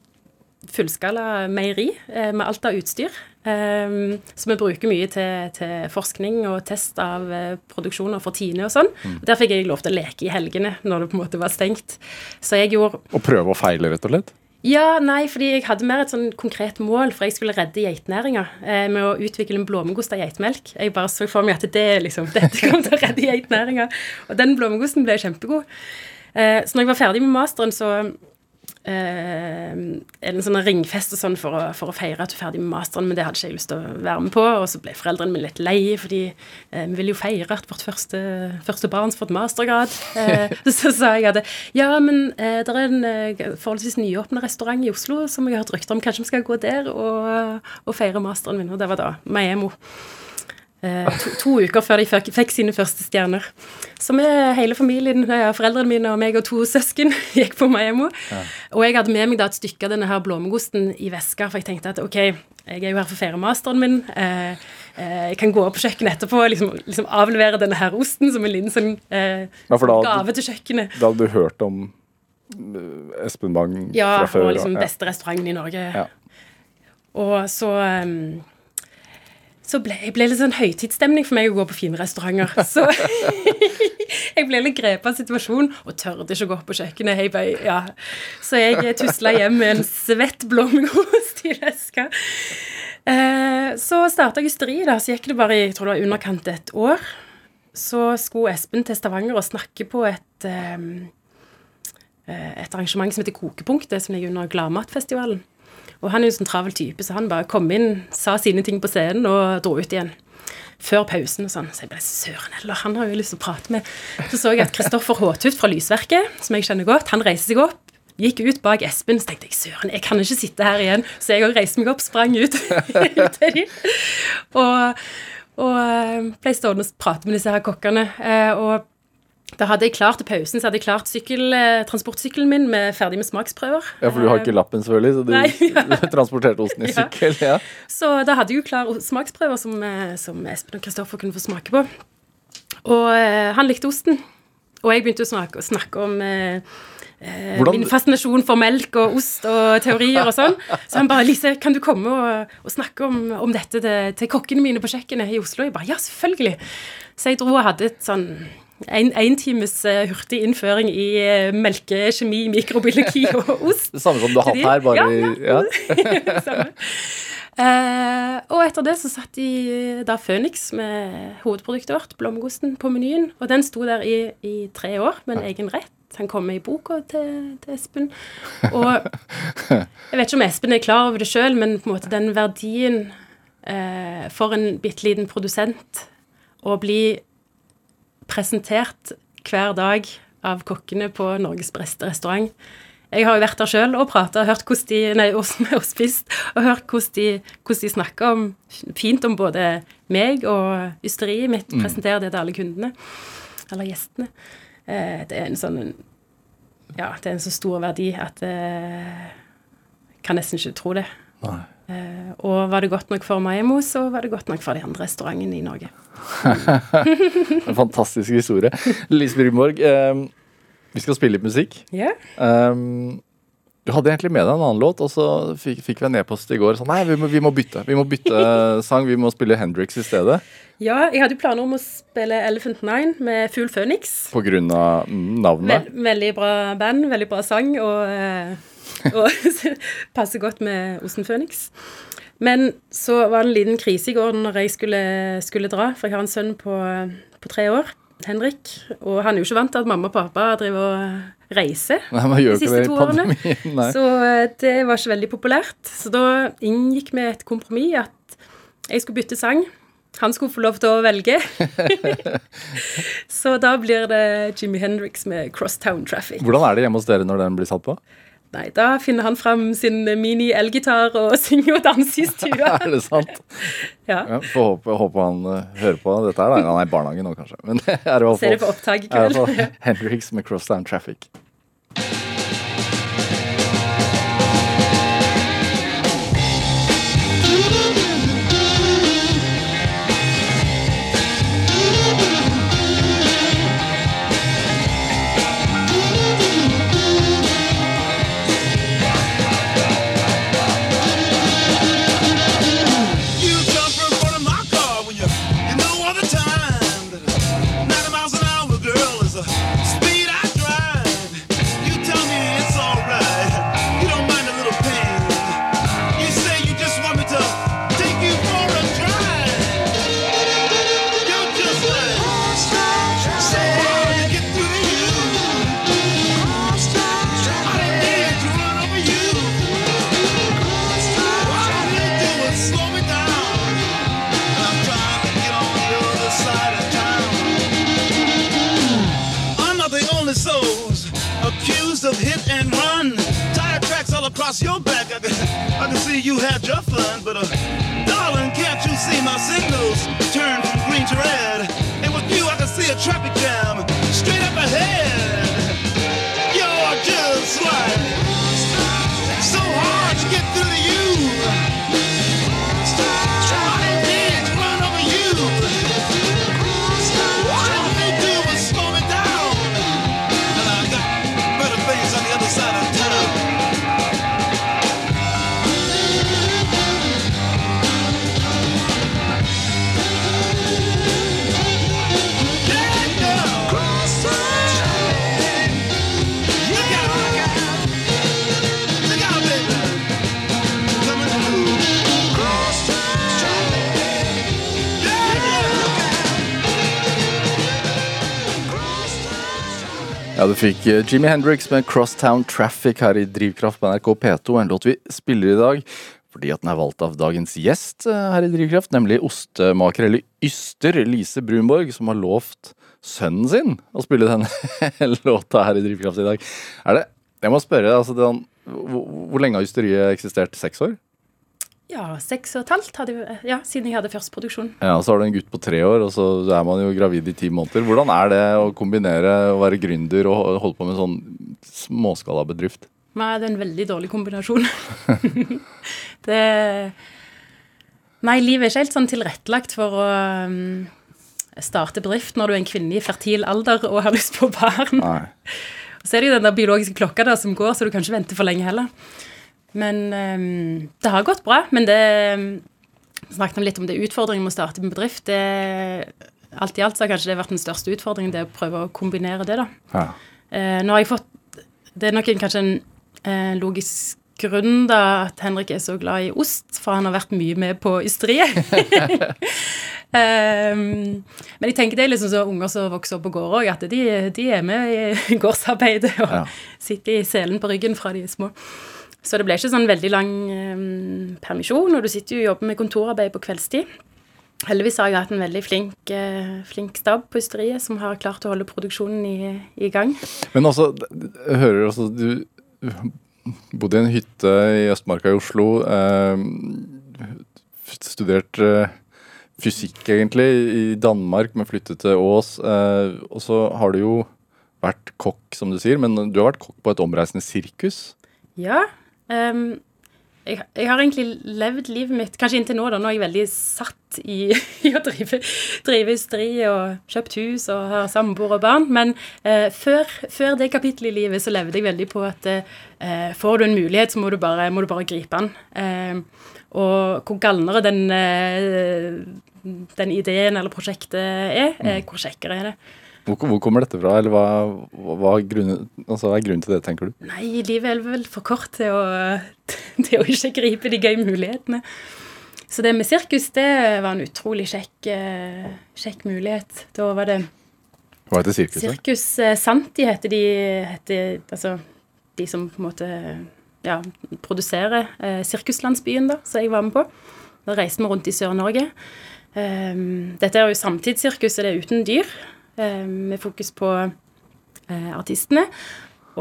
fullskala meieri eh, med alt av utstyr. Så vi bruker mye til, til, forskning og test av uh, produksjoner for Tine og sånn. Mm. Der fikk jeg lov til å leke i helgene når det på en måte var stengt. Så jeg gjorde Og prøve og feile, rett og slett? Ja, nei, fordi jeg hadde mer et sånn konkret mål, for jeg skulle redde geitenæringa eh, med å utvikle en blåmuggost av geitmelk. Jeg bare så for meg at det liksom, dette kom til å redde geitenæringa. Og den blåmuggosten ble kjempegod. Eh, så når jeg var ferdig med masteren, så eh, en sånn ringfest og sånn for å, for å, feire at du er ferdig med masteren, men det hadde ikke jeg lyst til å være med på. Og så ble foreldrene mine litt lei, fordi eh, vi ville jo feire at vårt første, første barn har fått mastergrad. Eh, så sa jeg at ja, men eh, det er en eh, forholdsvis nyåpna restaurant i Oslo som jeg har hørt rykter om. Kanskje vi skal gå der og, og feire masteren min. Og det var da Maemo. Eh, to, to, uker før de fikk, fikk, sine første stjerner. Så vi, hele familien, foreldrene mine og meg og to søsken, gikk på Miami. Ja. Og jeg hadde med meg da et stykke av denne her blåmuggosten i veska, for jeg tenkte at OK, jeg er jo her for å feire masteren min. Eh, eh, jeg kan gå opp på kjøkkenet etterpå og liksom, liksom avlevere denne her osten som en liten sånn eh, ja, gave til kjøkkenet. Da hadde du hørt om eh, Espen Bang ja, fra før? Ja, og liksom beste restauranten i Norge. Ja. Og så um, så ble, jeg ble litt sånn høytidsstemning for meg å gå på fine restauranter. Så jeg ble litt grepet av situasjonen og tørde ikke å gå på kjøkkenet. Hei, bøy, ja. Så jeg tusla hjem med en svett blåmuggost i veska. Eh, så starta ysteri, da. Så gikk det bare i jeg tror det var underkant et år. Så skulle Espen til Stavanger og snakke på et, eh, et arrangement som heter Kokepunktet, som ligger under Gladmatfestivalen. Og han er jo en sånn travel type, så han bare kom inn, sa sine ting på scenen og dro ut igjen. Før pausen og sånn. Så jeg ble søren heller, han har jo lyst til å prate med. Så så jeg at Kristoffer Håtuft fra Lysverket, som jeg kjenner godt, han reiser seg opp. Gikk ut bak Espen, så tenkte jeg søren, jeg kan ikke sitte her igjen. Så jeg òg reiste meg opp, sprang ut, til dem. Og, og eh, ble stående og prate med disse her kokkene. Eh, og da hadde jeg klart til pausen så hadde jeg klart sykkel, eh, transportsykkelen min med ferdig med smaksprøver. Ja, For du har ikke lappen, selvfølgelig, så du, Nei, ja. transporterte osten i ja. sykkel? ja. Så da hadde jeg jo klar smaksprøver som, eh, som Espen og Kristoffer kunne få smake på. Og eh, han likte osten. Og jeg begynte å snakke, å snakke om eh, eh min fascinasjon for melk og ost og teorier og sånn. Så han bare 'Lise, kan du komme og, og snakke om, om dette til, til, kokkene mine på kjøkkenet i Oslo?' Jeg bare 'Ja, selvfølgelig'. Så jeg dro og hadde et sånn en, en times uh, hurtig innføring i melke, melkekjemi, mikrobiologi og ost. Det samme som du har hatt her, bare ja. ja. samme. Uh, og etter det så satt de da Phoenix med hovedproduktet vårt, Blomgosten, på menyen. Og den sto der i, i tre år med en ja. egen rett. Han kom med i boka til, til, Espen. Og jeg vet ikke om Espen er klar over det sjøl, men på en måte den verdien uh, for en bitte liten produsent å bli presentert hver dag av kokkene på Norges beste restaurant. Jeg har jo vært der sjøl og prata og og spist, og hørt hvordan de, hvordan de snakker om, fint om både meg og ysteriet mitt. Mm. Presenterer det til alle kundene, eller gjestene. Eh, det er en sånn Ja, det er en så stor verdi at eh, jeg kan nesten ikke tro det. Nei. Eh, og var det godt nok for Maemo, så var det godt nok for de andre restaurantene i Norge. en fantastisk historie. Lise Brynborg, eh, vi skal spille litt musikk. Yeah. Um, du hadde egentlig med deg en annen låt, og så fikk, fikk vi en e-post i går. Sånn, nei, vi må, vi må, bytte vi må bytte sang, vi må spille Hendrix i stedet. Ja, jeg hadde planer om å spille Elephant Nine med Fugl Phoenix. På grunn av mm, navnet? Vel, veldig bra band, veldig bra sang. og... Eh, og passer godt med Osten Phoenix. Men så var det en liten krise i går når jeg skulle, skulle dra, for jeg har en sønn på, på tre år, Henrik. Og han er jo ikke vant til at mamma og pappa driver og reiser Nei, man gjør de siste to årene. Nei. Så eh, det var ikke veldig populært. Så da inngikk vi et kompromiss at jeg skulle bytte sang. Han skulle få lov til å velge. så da blir det Jimmy Hendrix med 'Crosstown Traffic'. Hvordan er det hjemme hos dere når den blir satt på? Nei, da finner han fram sin mini-elgitar og synger og danser i stua. er det sant? Ja. Ja, Får håpe, håpe han uh, hører på dette her. Han er i barnehagen nå, kanskje. Men er i Ser det på opptak i kveld. Hendrix med Crosstown Traffic. Ja, du fikk eh, Jimmy Hendrix med Crosstown Traffic her i Drivkraft på NRK P2. En låt vi spiller i dag fordi at den er valgt av dagens gjest eh, her i Drivkraft, nemlig ostemaker, eller yster, Lise Brunborg, som har lovt sønnen sin å spille denne låta her i Drivkraft i dag. Er det Jeg må spørre, altså, den, hvor, hvor lenge har ysteriet eksistert? Seks år? Ja, seks og et halvt hadde ja, siden jeg hadde først produksjon. Ja, så har du en gutt på tre år, og så er man jo gravid i ti måneder. Hvordan er det å kombinere å være gründer og holde på med en sånn småskalabedrift? Nei, det er en veldig dårlig kombinasjon. det Nei, livet er ikke helt sånn tilrettelagt for å um, starte bedrift når du er en kvinne i fertil alder og har lyst på barn. Nei. Og så er det jo den der biologiske klokka der som går, så du kan ikke vente for lenge heller. Men um, det har gått bra. Men det snakket om litt om det utfordringen med å starte en bedrift. Det, alt i alt så har kanskje det vært den største utfordringen, det å prøve å kombinere det, da. Ja. Eh, nå har jeg fått Det er nok en, kanskje en eh, logisk grunn da at Henrik er så glad i ost, for han har vært mye med på ysteriet. um, men jeg tenker det er liksom så unger som vokser opp på gård òg, at de, de er med i gårdsarbeidet og Ja. sitter i selen på ryggen fra de er små. Så det ble ikke sånn veldig lang um, permisjon, og du sitter jo og jobber med kontorarbeid på kveldstid. Heldigvis har jeg hatt en veldig flink, uh, flink stab på ysteriet som har klart å holde produksjonen i, i gang. Men altså, jeg hører altså du bodde i en hytte i Østmarka i Oslo. Uh, studert uh, fysikk, egentlig, i Danmark, men flyttet til Ås. Og så har du jo vært kokk, som du sier, men du har vært kokk på et omreisende sirkus. Ja. Ehm, jeg, jeg har egentlig levd livet mitt Kanskje inntil nå, da. Nå er jeg veldig satt i, i å drive, drive stri og kjøpt hus og har samboer og barn. Men eh, før, før det kapittelet i livet så levde jeg veldig på at eh, får du en mulighet, så må du bare, må du bare gripe den. Eh, og hvor galnere den, eh, den ideen eller prosjektet er, eh, hvor kjekkere er det. Hvor, hvor kommer dette fra, eller hva, hva, er grunnen, altså, er grunnen til det, tenker du? Nei, livet er vel for kort til å, til å ikke gripe de gøye mulighetene. Så det med sirkus, det var en utrolig kjekk, eh, kjekk mulighet. Da var det Hva heter sirkuset? Sirkus eh, Santi heter de heter, Altså de som på en måte ja, produserer eh, Sirkuslandsbyen, da, som jeg var med på. Da reiste vi rundt i Sør-Norge. Um, dette er jo samtidssirkus, så det er uten dyr. Um, med fokus på eh, artistene.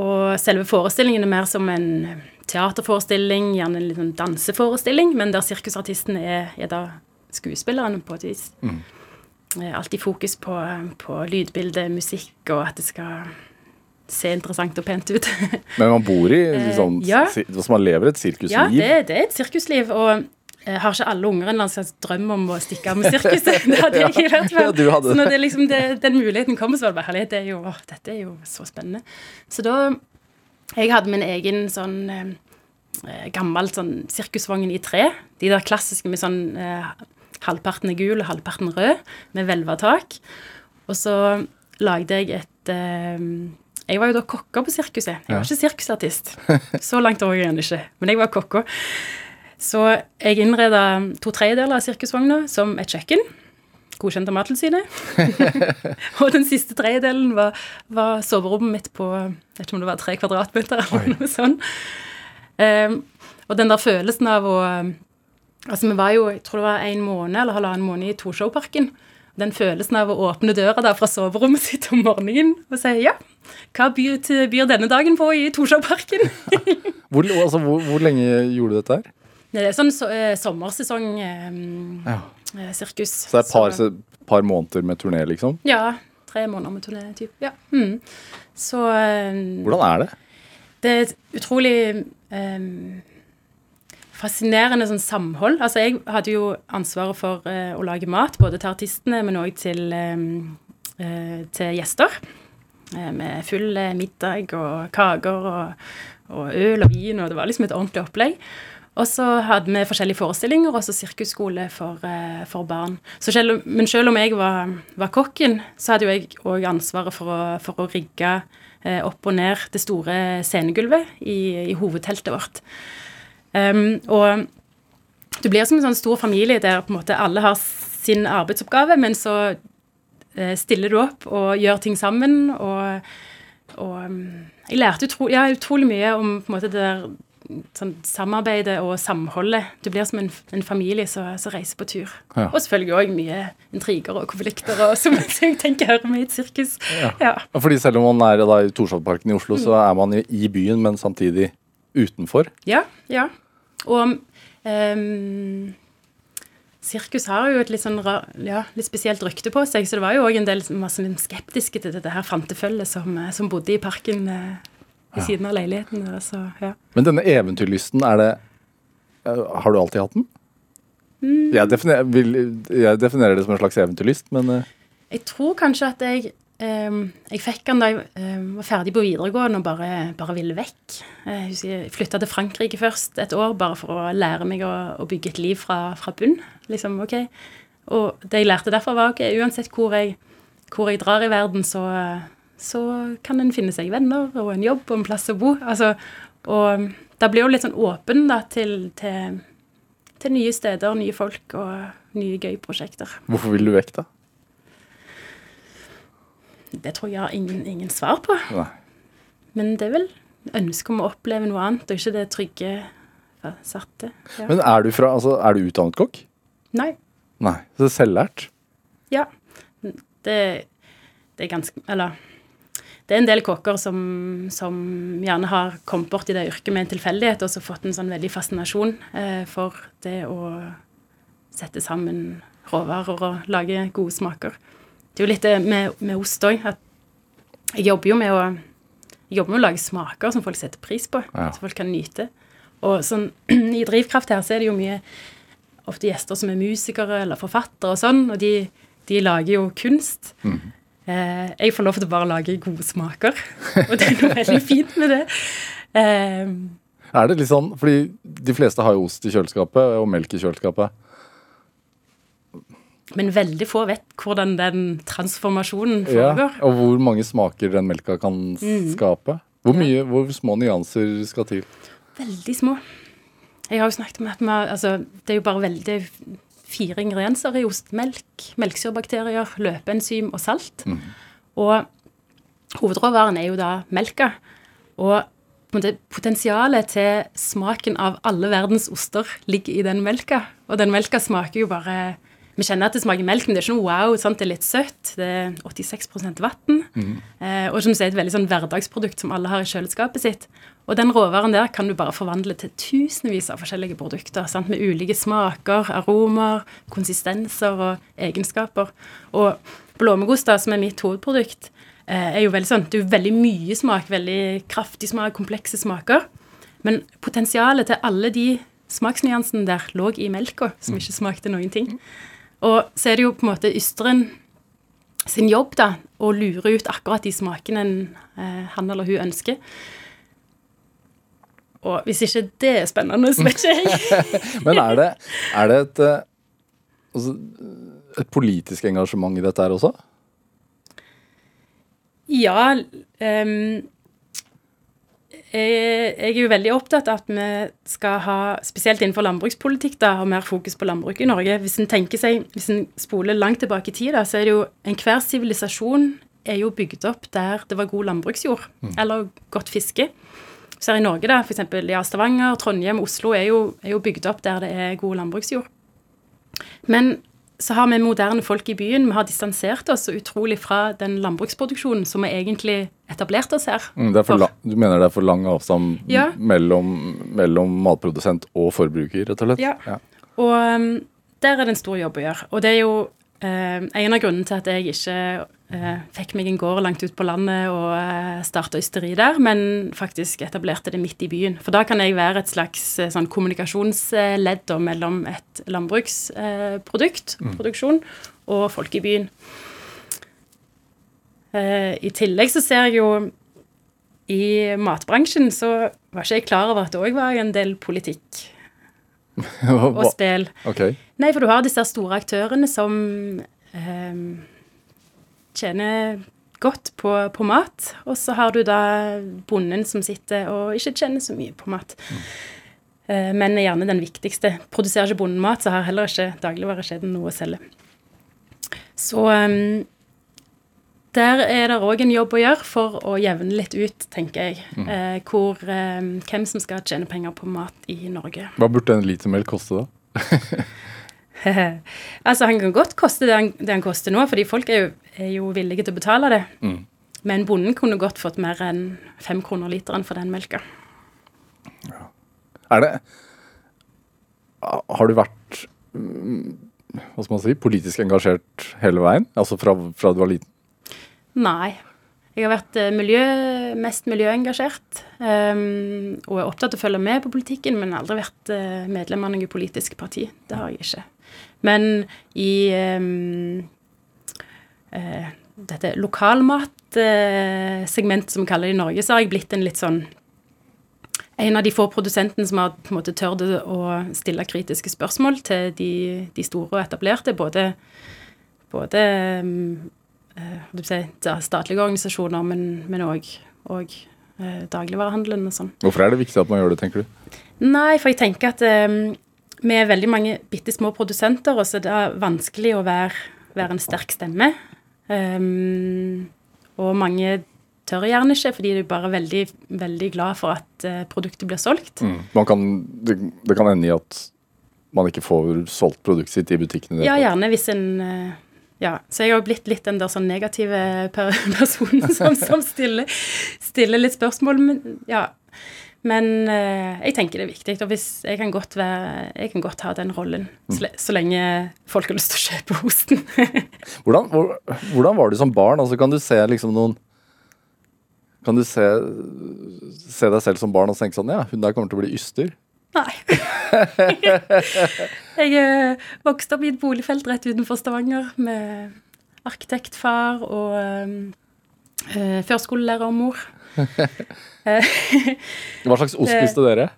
Og selve forestillingen er mer som en teaterforestilling, gjerne en litt sånn danseforestilling, men der sirkusartisten er, er da skuespilleren på et vis. Mm. Alltid fokus på, på lydbilde, musikk, og at det skal se interessant og pent ut. Men man bor i Eh, ja. altså Man lever et sirkusliv. ja, det, det er et sirkusliv, og eh, har ikke alle unger en eller annen slags drøm om å stikke av med sirkuset? Det hadde jeg i hvert fall. Ja, så når det. liksom, det, den muligheten kommer, så var det bare herlighet. Det er åh, dette er jo så spennende. Så da Jeg hadde min egen sånn eh, eh, gammel sånn sirkusvogn i tre. De der klassiske med sånn eh, halvparten er gul og halvparten rød, med hvelva-tak. Og så lagde jeg et eh, Jeg var jo da kokka på sirkuset. Jeg var Ja. ikke sirkusartist. Så langt over jeg ikke. Men jeg var kokka. Så jeg innreda to tredjedeler av sirkusvogna som et kjøkken. Godkjent av Mattilsynet. og den siste tredjedelen var, var soverommet mitt på jeg vet ikke om det var tre kvadratmeter eller noe sånt. Um, og den der følelsen av å Altså, vi var jo, jeg tror det var en måned eller halvannen måned i Torshov-parken. Den følelsen av å åpne døra der fra soverommet sitt om morgenen og si ja, hva byr, byr denne dagen på i Torshov-parken? Hvor, altså, hvor, hvor lenge gjorde du dette her? Det er sånn so eh, sommersesong eh, Ja. eh. Så det er et par, par måneder med turné, liksom? Ja. Tre måneder med turné, typ. Ja. Mm. Så eh, Hvordan er det? det er et utrolig eh, fascinerende sånn samhold. Altså, jeg hadde jo ansvaret for eh, å lage mat, både til artistene, men òg til, eh, eh, til gjester. Eh, med full middag og kaker og, og øl og vin, og det var liksom et ordentlig opplegg. Og så hadde vi forskjellige forestillinger, og så sirkusskole for, eh, for barn. Selv, men selv om jeg var, var kokken, så hadde jo jeg òg ansvaret for å, for å rigge eh, opp og ned det store scenegulvet i, i hovedteltet vårt. Um, og du blir som en sånn stor familie der på en måte alle har sin arbeidsoppgave, men så eh, stiller du opp og gjør ting sammen. Og, og um, jeg lærte utro, ja, utrolig mye om på en måte det der sånn, samarbeidet og samholdet. Du blir som en, en familie som reiser på tur. Ja. Og selvfølgelig òg mye intriger og konflikter, og, som jeg tenker hører med i et sirkus. Ja. Ja, Fordi selv om man er da, i Torshovparken i Oslo, så er man i, i byen, men samtidig utenfor. Ja, ja. Og um, sirkus har jo et litt sånn ra, ja, litt spesielt rykte på seg, så det var jo òg en del som var skeptiske til dette her fantefølget som, eh, som bodde i parken eh, ved siden av leiligheten. der, Så, ja. Men denne eventyrlysten, er det eh, Har du alltid hatt den? Jeg, definer, vil, jeg definerer det som en slags eventyrlyst, men eh, Jeg tror kanskje at jeg ehm, Jeg fikk den da jeg ehm, var ferdig på videregående og bare, bare ville vekk. Jeg husker jeg flytta til Frankrike først et år bare for å lære meg å, å bygge et liv fra, fra bunn. Liksom, ok. Og det jeg lærte derfra, var ok, uansett hvor jeg, hvor jeg drar i verden, så, så kan en finne seg venner og en jobb og en plass å bo. Altså, og da blir jo litt sånn åpen da, til, til, til nye steder, nye folk og nye gøy prosjekter. hvorfor vil du vekk, da? Det tror jeg har ingen, ingen svar på. Nei. Men det er vel ønsket om å oppleve noe annet, og ikke det trygge, satte. Ja. Men er du, fra, altså, er du utdannet kokk? Nei. Nei. Så selvlært? Ja. Det, det er ganske Eller det er en del kokker som, som gjerne har kommet bort i det yrket med en tilfeldighet, og så fått en sånn veldig fascinasjon eh, for det å sette sammen råvarer og lage gode smaker. Det er jo litt det med, med ost òg, at jeg jobber jo med å jobber med å lage smaker som folk setter pris på, Ja. som folk kan nyte. Og sånn, i Drivkraft her så er det jo mye ofte gjester som er musikere eller forfattere og sånn, og de, de lager jo kunst. Eh, jeg får lov til å bare lage gode smaker, og det er noe veldig fint med det. Eh, Er det litt sånn, fordi de fleste har jo ost i kjøleskapet og melk i kjøleskapet. men veldig få vet hvordan den transformasjonen foregår. Ja, og hvor mange smaker den melka kan mm. skape. Hvor, mye, hvor små nyanser skal til? Veldig små. Jeg har jo snakket om at man, altså, det er jo bare veldig fire ingredienser i ostemelk. Melkesyrebakterier, løpeenzym og salt. Og hovedråvaren er jo da melka. Og potensialet til smaken av alle verdens oster ligger i den melka. Og den melka smaker jo bare Vi kjenner at det smaker melk, men det er ikke noe wow. Sant? Det er litt søtt. Det er 86 vann. Eh, og som du sier, et veldig sånn hverdagsprodukt som alle har i kjøleskapet sitt. Og den råvaren der kan du bare forvandle til tusenvis av forskjellige produkter. Sant? Med ulike smaker, aromer, konsistenser og egenskaper. Og blåmuggost, som er mitt hovedprodukt, eh, er jo veldig sånn Det er jo veldig mye smak, veldig kraftig smak, komplekse smaker. Men potensialet til alle de smaksnyansene der lå i melka, som ikke smakte noen ting. Og så er det jo på en måte ysteren sin jobb da, å lure ut akkurat de smakene eh, han eller hun ønsker. Og hvis ikke det er spennende, så vet ikke jeg. Men er det, er det et, eh, altså, et politisk engasjement i dette her også? Ja Um, jeg, jeg er jo veldig opptatt av at vi skal ha, spesielt innenfor landbrukspolitikk, da, ha mer fokus på landbruk i Norge. Hvis en tenker seg, hvis en spoler langt tilbake i tid, da, så er det jo enhver sivilisasjon er jo bygd opp der det var god landbruksjord, eller godt fiske. Så her i Norge, da, f.eks. ja, Stavanger, Trondheim, Oslo er jo, er jo bygd opp der det er god landbruksjord. Men så har vi moderne folk i byen. Vi har distansert oss utrolig fra den landbruksproduksjonen som vi egentlig etablerte oss her. Mm, Det er for la, du mener det er for lang avstand Ja. mellom, mellom matprodusent og forbruker, rett og slett? Ja. Og um, der er det en stor jobb å gjøre. Og det er jo eh, en av grunnene til at jeg ikke fikk meg en gård langt ut på landet og eh, starta ysteri der, men faktisk etablerte det midt i byen. For da kan jeg være et slags eh, sånn kommunikasjonsledd mellom et landbruksprodukt, produksjon, og folk i byen. Eh, I tillegg så ser jeg jo i matbransjen så var ikke jeg klar over at det òg var en del politikk og spill. Ok. Nei, for du har disse store aktørene som ehm, tjener godt på, på mat, og så har du da bonden som sitter og ikke tjener så mye på mat. Mm. men er gjerne den viktigste. Produserer ikke bonden mat, så har heller ikke dagligvarekjeden noe å selge. Så um, der er det òg en jobb å gjøre for å jevne litt ut, tenker jeg, eh, hvor, ehm, hvem som skal tjene penger på mat i Norge. Hva burde en liter melk koste, da? altså, han kan godt koste det han, det han koster nå, fordi folk er jo, er jo villige til å betale det. Men bonden kunne godt fått mer enn fem kroner literen for den melka. Er det Har du vært mm, hva skal man si, politisk engasjert hele veien? Altså fra, fra du var liten? Nei. Jeg har vært eh, miljø, mest miljøengasjert. Um, og er opptatt av å følge med på politikken, men aldri vært eh, medlem av noe politisk parti. Det har jeg ikke. Men i eh, dette lokalmatsegmentet, som vi kaller det i Norge, så har jeg blitt en litt sånn en av de få produsentene som har på en måte tørt å stille kritiske spørsmål til de, de store og etablerte, både, både eh, jeg si, statlige organisasjoner, men òg eh, dagligvarehandelen og sånn. Hvorfor er det viktig at man gjør det, tenker du? Nei, for jeg tenker at eh, vi er veldig mange bitte små produsenter, og så er det vanskelig å være, være en sterk stemme. Um, og mange tør gjerne ikke, fordi de er bare veldig, veldig glad for at uh, produktet blir solgt. Man kan, det, det kan ende i at man ikke får solgt produktet sitt i butikkene. Ja, gjerne hvis en uh, Ja. Så jeg har jo blitt litt den der sånn negative personen som, som stiller, stiller litt spørsmål. Men, ja. Men eh, jeg tenker det er viktig. Og hvis jeg kan godt være Jeg kan godt ha den rollen. Så, så lenge folk har lyst til å kjøpe hosten. Hvordan, hvor, hvordan var du som barn? Altså, kan du se liksom noen Kan du se, se deg selv som barn og tenke sånn Ja, hun der kommer til å bli yster. Nei. jeg eh, vokste opp i et boligfelt rett utenfor Stavanger med arkitektfar og eh, førskolelærermor. Hva slags ost spiste dere?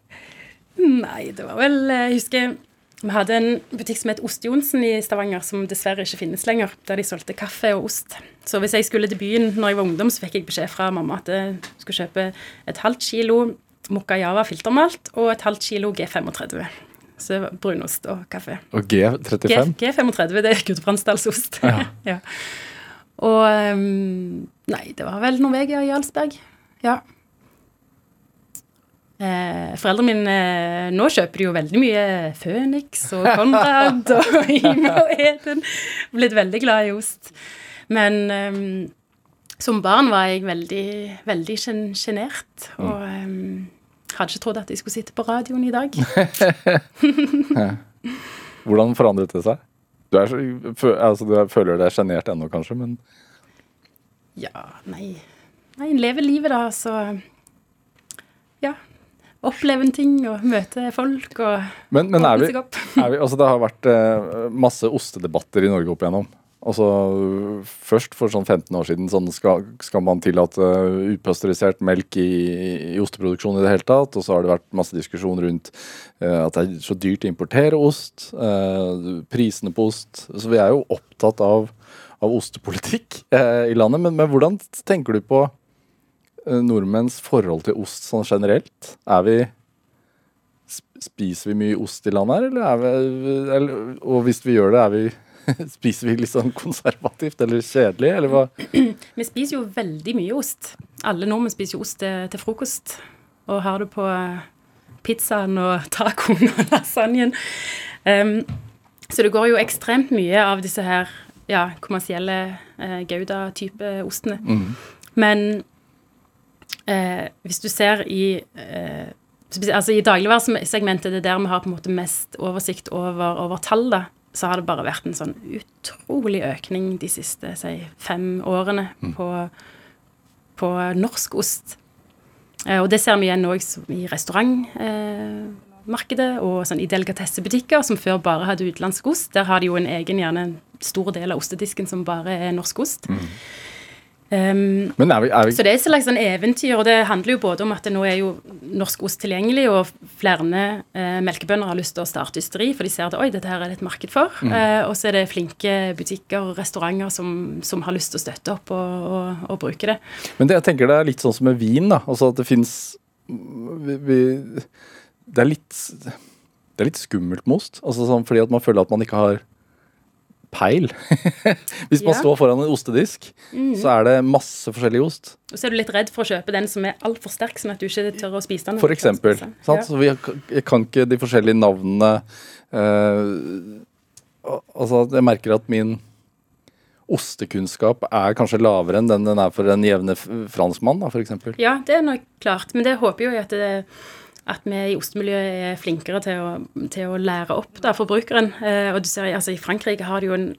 Nei, det var vel eh, Jeg husker vi hadde en butikk som het Ost-Johnsen i Stavanger, som dessverre ikke finnes lenger, der de solgte kaffe og ost. Så hvis jeg skulle til byen når jeg var ungdom, så fikk jeg beskjed fra mamma at jeg skulle kjøpe et halvt kilo Mokajava filtermalt og et halvt kilo G35. Så det var brunost og kaffe. Og G, G35? G35, det er Gudbrandsdalsost. Ja. ja. Og ehm, Nei, det var vel Norvegia og Jarlsberg. Ja. Eh, foreldrene mine eh, Nå kjøper de jo veldig mye Phoenix og Conrad og Ime og Eden. Blitt veldig glad i ost. Men ehm, som barn var jeg veldig, veldig sjenert. Og ehm, hadde ikke trodd at jeg skulle sitte på radioen i dag. Hvordan forandret det seg? Du, er så, altså, du er- føler deg sjenert ennå, kanskje, men Ja, nei Nei, en lever livet, da, så Ja. Oppleve en ting og møte folk og Men, men er vi, opp. er vi Altså, det har vært eh, masse ostedebatter i Norge opp igjennom. Altså, Først for sånn 15 år siden sånn skal, skal man tillate upasteurisert melk i, i osteproduksjon i det hele tatt. Og så har det vært masse diskusjon rundt uh, at det er så dyrt å importere ost. Uh, prisene på ost. Så vi er jo opptatt av, av ostepolitikk uh, i landet. Men, men hvordan tenker du på eh, nordmenns forhold til ost sånn generelt? Er vi Spiser vi mye ost i landet her, eller er vi eller, Og hvis vi gjør det, er vi Spiser vi litt sånn konservativt eller kjedelig, eller hva? Vi spiser jo veldig mye ost. Alle nordmenn spiser jo ost til, til frokost. Og har det på pizzaen og tacoen og lasagnen. Um, så det går jo ekstremt mye av disse her ja, kommersielle eh, Gouda-type ostene. Men eh, hvis du ser i eh, Altså I dagligvaresegmentet, det er der vi har på en måte mest oversikt over, over tall, da, så har det bare vært en sånn utrolig økning de siste si, fem årene på, på norsk ost. Eh, og det ser vi igjen òg i restaurantmarkedet og sånn i delikatessebutikker, som før bare hadde utenlandsk ost. Der har de jo en egen, gjerne en stor del av ostedisken som bare er norsk ost. Um, Men er vi, er vi så det er et slags sånn eventyr, og det handler jo både om at det nå er jo norsk ost tilgjengelig, og flere eh, melkebønder har lyst til å starte ysteri, for de ser at oi, dette her er det et marked for. Eh, og så er det flinke butikker og restauranter som, som har lyst til å støtte opp og, og, og bruke det. Men det, jeg tenker det er litt sånn som med vin, da. Altså at det fins Det er litt Det er litt skummelt med ost. Altså sånn fordi at man føler at man ikke har peil. Hvis man Ja. står foran en ostedisk, så er det masse forskjellig ost. Og så er du litt redd for å kjøpe den som er altfor sterk, sånn at du ikke tør å spise den. For eksempel. Ja. Så vi kan- ikke de forskjellige navnene uh, Altså, jeg merker at min ostekunnskap er kanskje lavere enn den den er for en jevne franskmann, da, eksempel. Ja, det er nok klart. Men det håper jeg at, det, at vi i ostemiljøet er flinkere til å, til å lære opp da, forbrukeren. Eh, og du ser, altså I Frankrike har, jo en,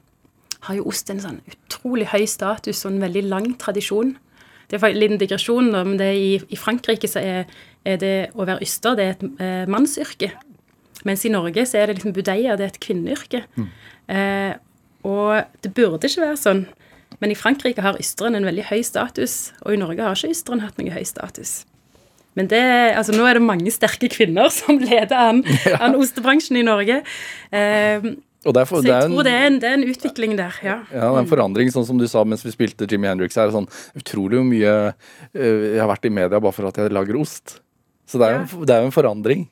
har jo ost en sånn utrolig høy status og en veldig lang tradisjon. Det er en liten digresjon, da, men det i, i Frankrike så er, er det å være yster det er et eh, mannsyrke. Mens i Norge så er det liksom budeia, det er et kvinneyrke. Eh, og det burde ikke være sånn. Men i Frankrike har ysteren en veldig høy status, og i Norge har ikke ysteren hatt noe høy status. Men det, altså nå er det mange sterke kvinner som leder an, an ostebransjen i Norge. Eh, Og det er, for, så det jeg en, tror det er, en, det er en utvikling der, ja. Ja, det er en forandring, sånn som du sa mens vi spilte Jimmy Hendrix her. Sånn, utrolig mye eh, jeg har vært i media bare for at jeg lager ost. Så det er, jo, en- det er jo en forandring.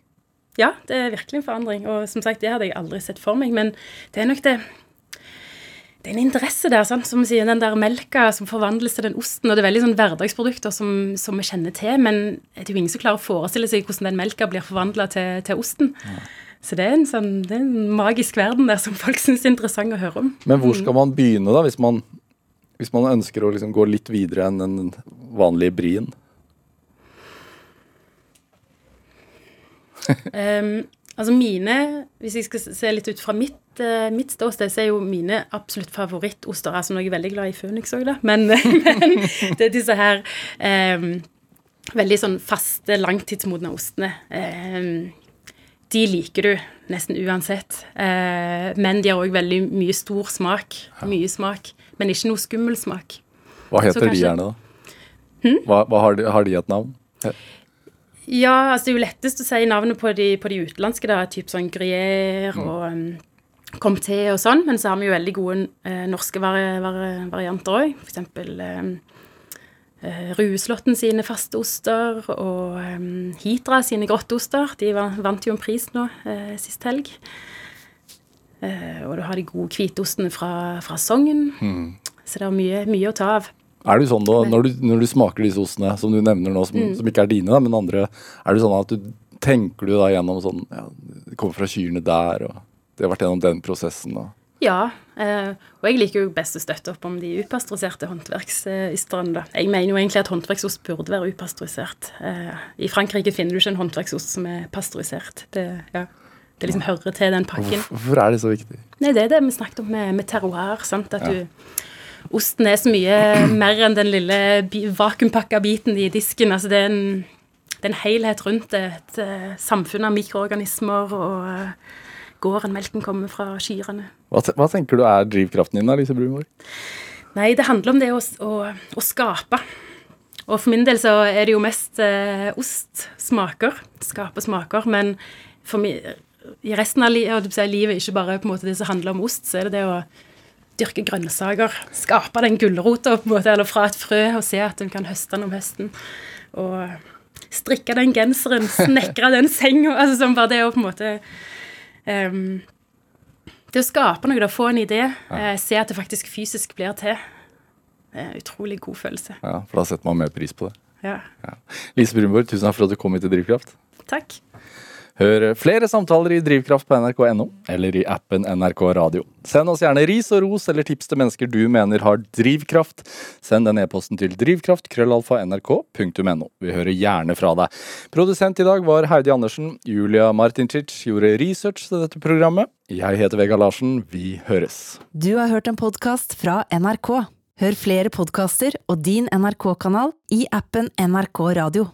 Ja, det er virkelig en forandring. Og som sagt, det hadde jeg aldri sett for meg. Men det er nok det Det er en interesse der, sant? som sier, den der melka som forvandles til den osten. Og det er veldig sånn hverdagsprodukter som, som vi kjenner til, men det er jo ingen som klarer å forestille seg hvordan den melka blir forvandla til, til osten. Så det er, en sånn, det er en magisk verden der som folk syns er interessant å høre om. Men hvor skal man begynne, da, hvis man, hvis man ønsker å liksom gå litt videre enn den vanlige brien? Um, altså mine, hvis jeg skal se litt ut fra mitt, uh, mitt ståsted, så er jo mine absolutt favorittoster Altså nå er jeg veldig glad i Phoenix òg, da, men, men det er disse her um, veldig sånn faste, langtidsmodne ostene. Um, de liker du nesten uansett. Uh, men de har òg veldig mye stor smak. Mye smak. Men ikke noe skummel smak. Hva heter de kanskje- gjerne, da? Hva, hva har, de, har de et navn? Ja, altså det er jo lettest å si navnet på de, på de utenlandske, da, typ sånn Gruyère og um, Comté og sånn, men så har vi jo veldig gode eh, norske vari vari varianter òg. Eksempel um, eh, Rueslåtten sine faste oster og um, Hitra sine grotteoster. De var, vant jo en pris nå eh, sist helg. Eh, og du har de gode hvitostene fra, fra Sogn. Så det er mye, mye å ta av. Er det sånn da, når du, når du smaker disse ostene, som du nevner nå, som, Mm. som ikke er dine, da, men andre, er det sånn at du tenker du da gjennom sånn ja, Det kommer fra kyrne der, og det har vært gjennom den prosessen, og Ja, eh, og jeg liker jo best å støtte opp om de upasteuriserte håndverksysterne. da. Jeg mener jo egentlig at håndverksost burde være upasteurisert. Eh, I Frankrike finner du ikke en håndverksost som er pasteurisert. Det, ja, det liksom hører til den pakken. hvorfor, er det så viktig? Nei, det er det vi snakket om med, med terroir. sant? At du, Osten er så mye mer enn den lille bi- vakuumpakka biten i disken. altså Det er en, det er en helhet rundt det. Et eh, samfunn av mikroorganismer og uh, gården melken kommer fra kyrne. Hva, hva tenker du er drivkraften din da, Lise Brumor? Nei, det handler om det å, å, å skape. Og for min del så er det jo mest eh, ost, smaker. Skape smaker. Men for meg, i resten av li livet, ikke bare på en måte det som handler om ost, så er det det å dyrke grønnsaker. Skape den gulrota eller fra et frø, og se at en kan høste den om høsten. Og strikke den genseren, snekre den senga. altså sånn bare det å på en måte um, Det å skape noe, da, få en idé, eh, se at det faktisk fysisk blir til. Det en utrolig god følelse. Ja, for da setter man mer pris på det. Ja. Ja. Lise Brunborg, tusen takk for at du kom hit til Drivkraft. Takk. Hør flere samtaler i Drivkraft på nrk.no eller i appen NRK Radio. Send oss gjerne ris og ros eller tips til mennesker du mener har drivkraft. Send den e-posten til drivkraft.krøllalfa.nrk.no. Vi hører gjerne fra deg. Produsent i dag var Heidi Andersen. Julia Martincic gjorde research til dette programmet. Jeg heter Vega Larsen. Vi høres. Du har hørt en podkast fra NRK. Hør flere podkaster og din NRK-kanal i appen NRK Radio.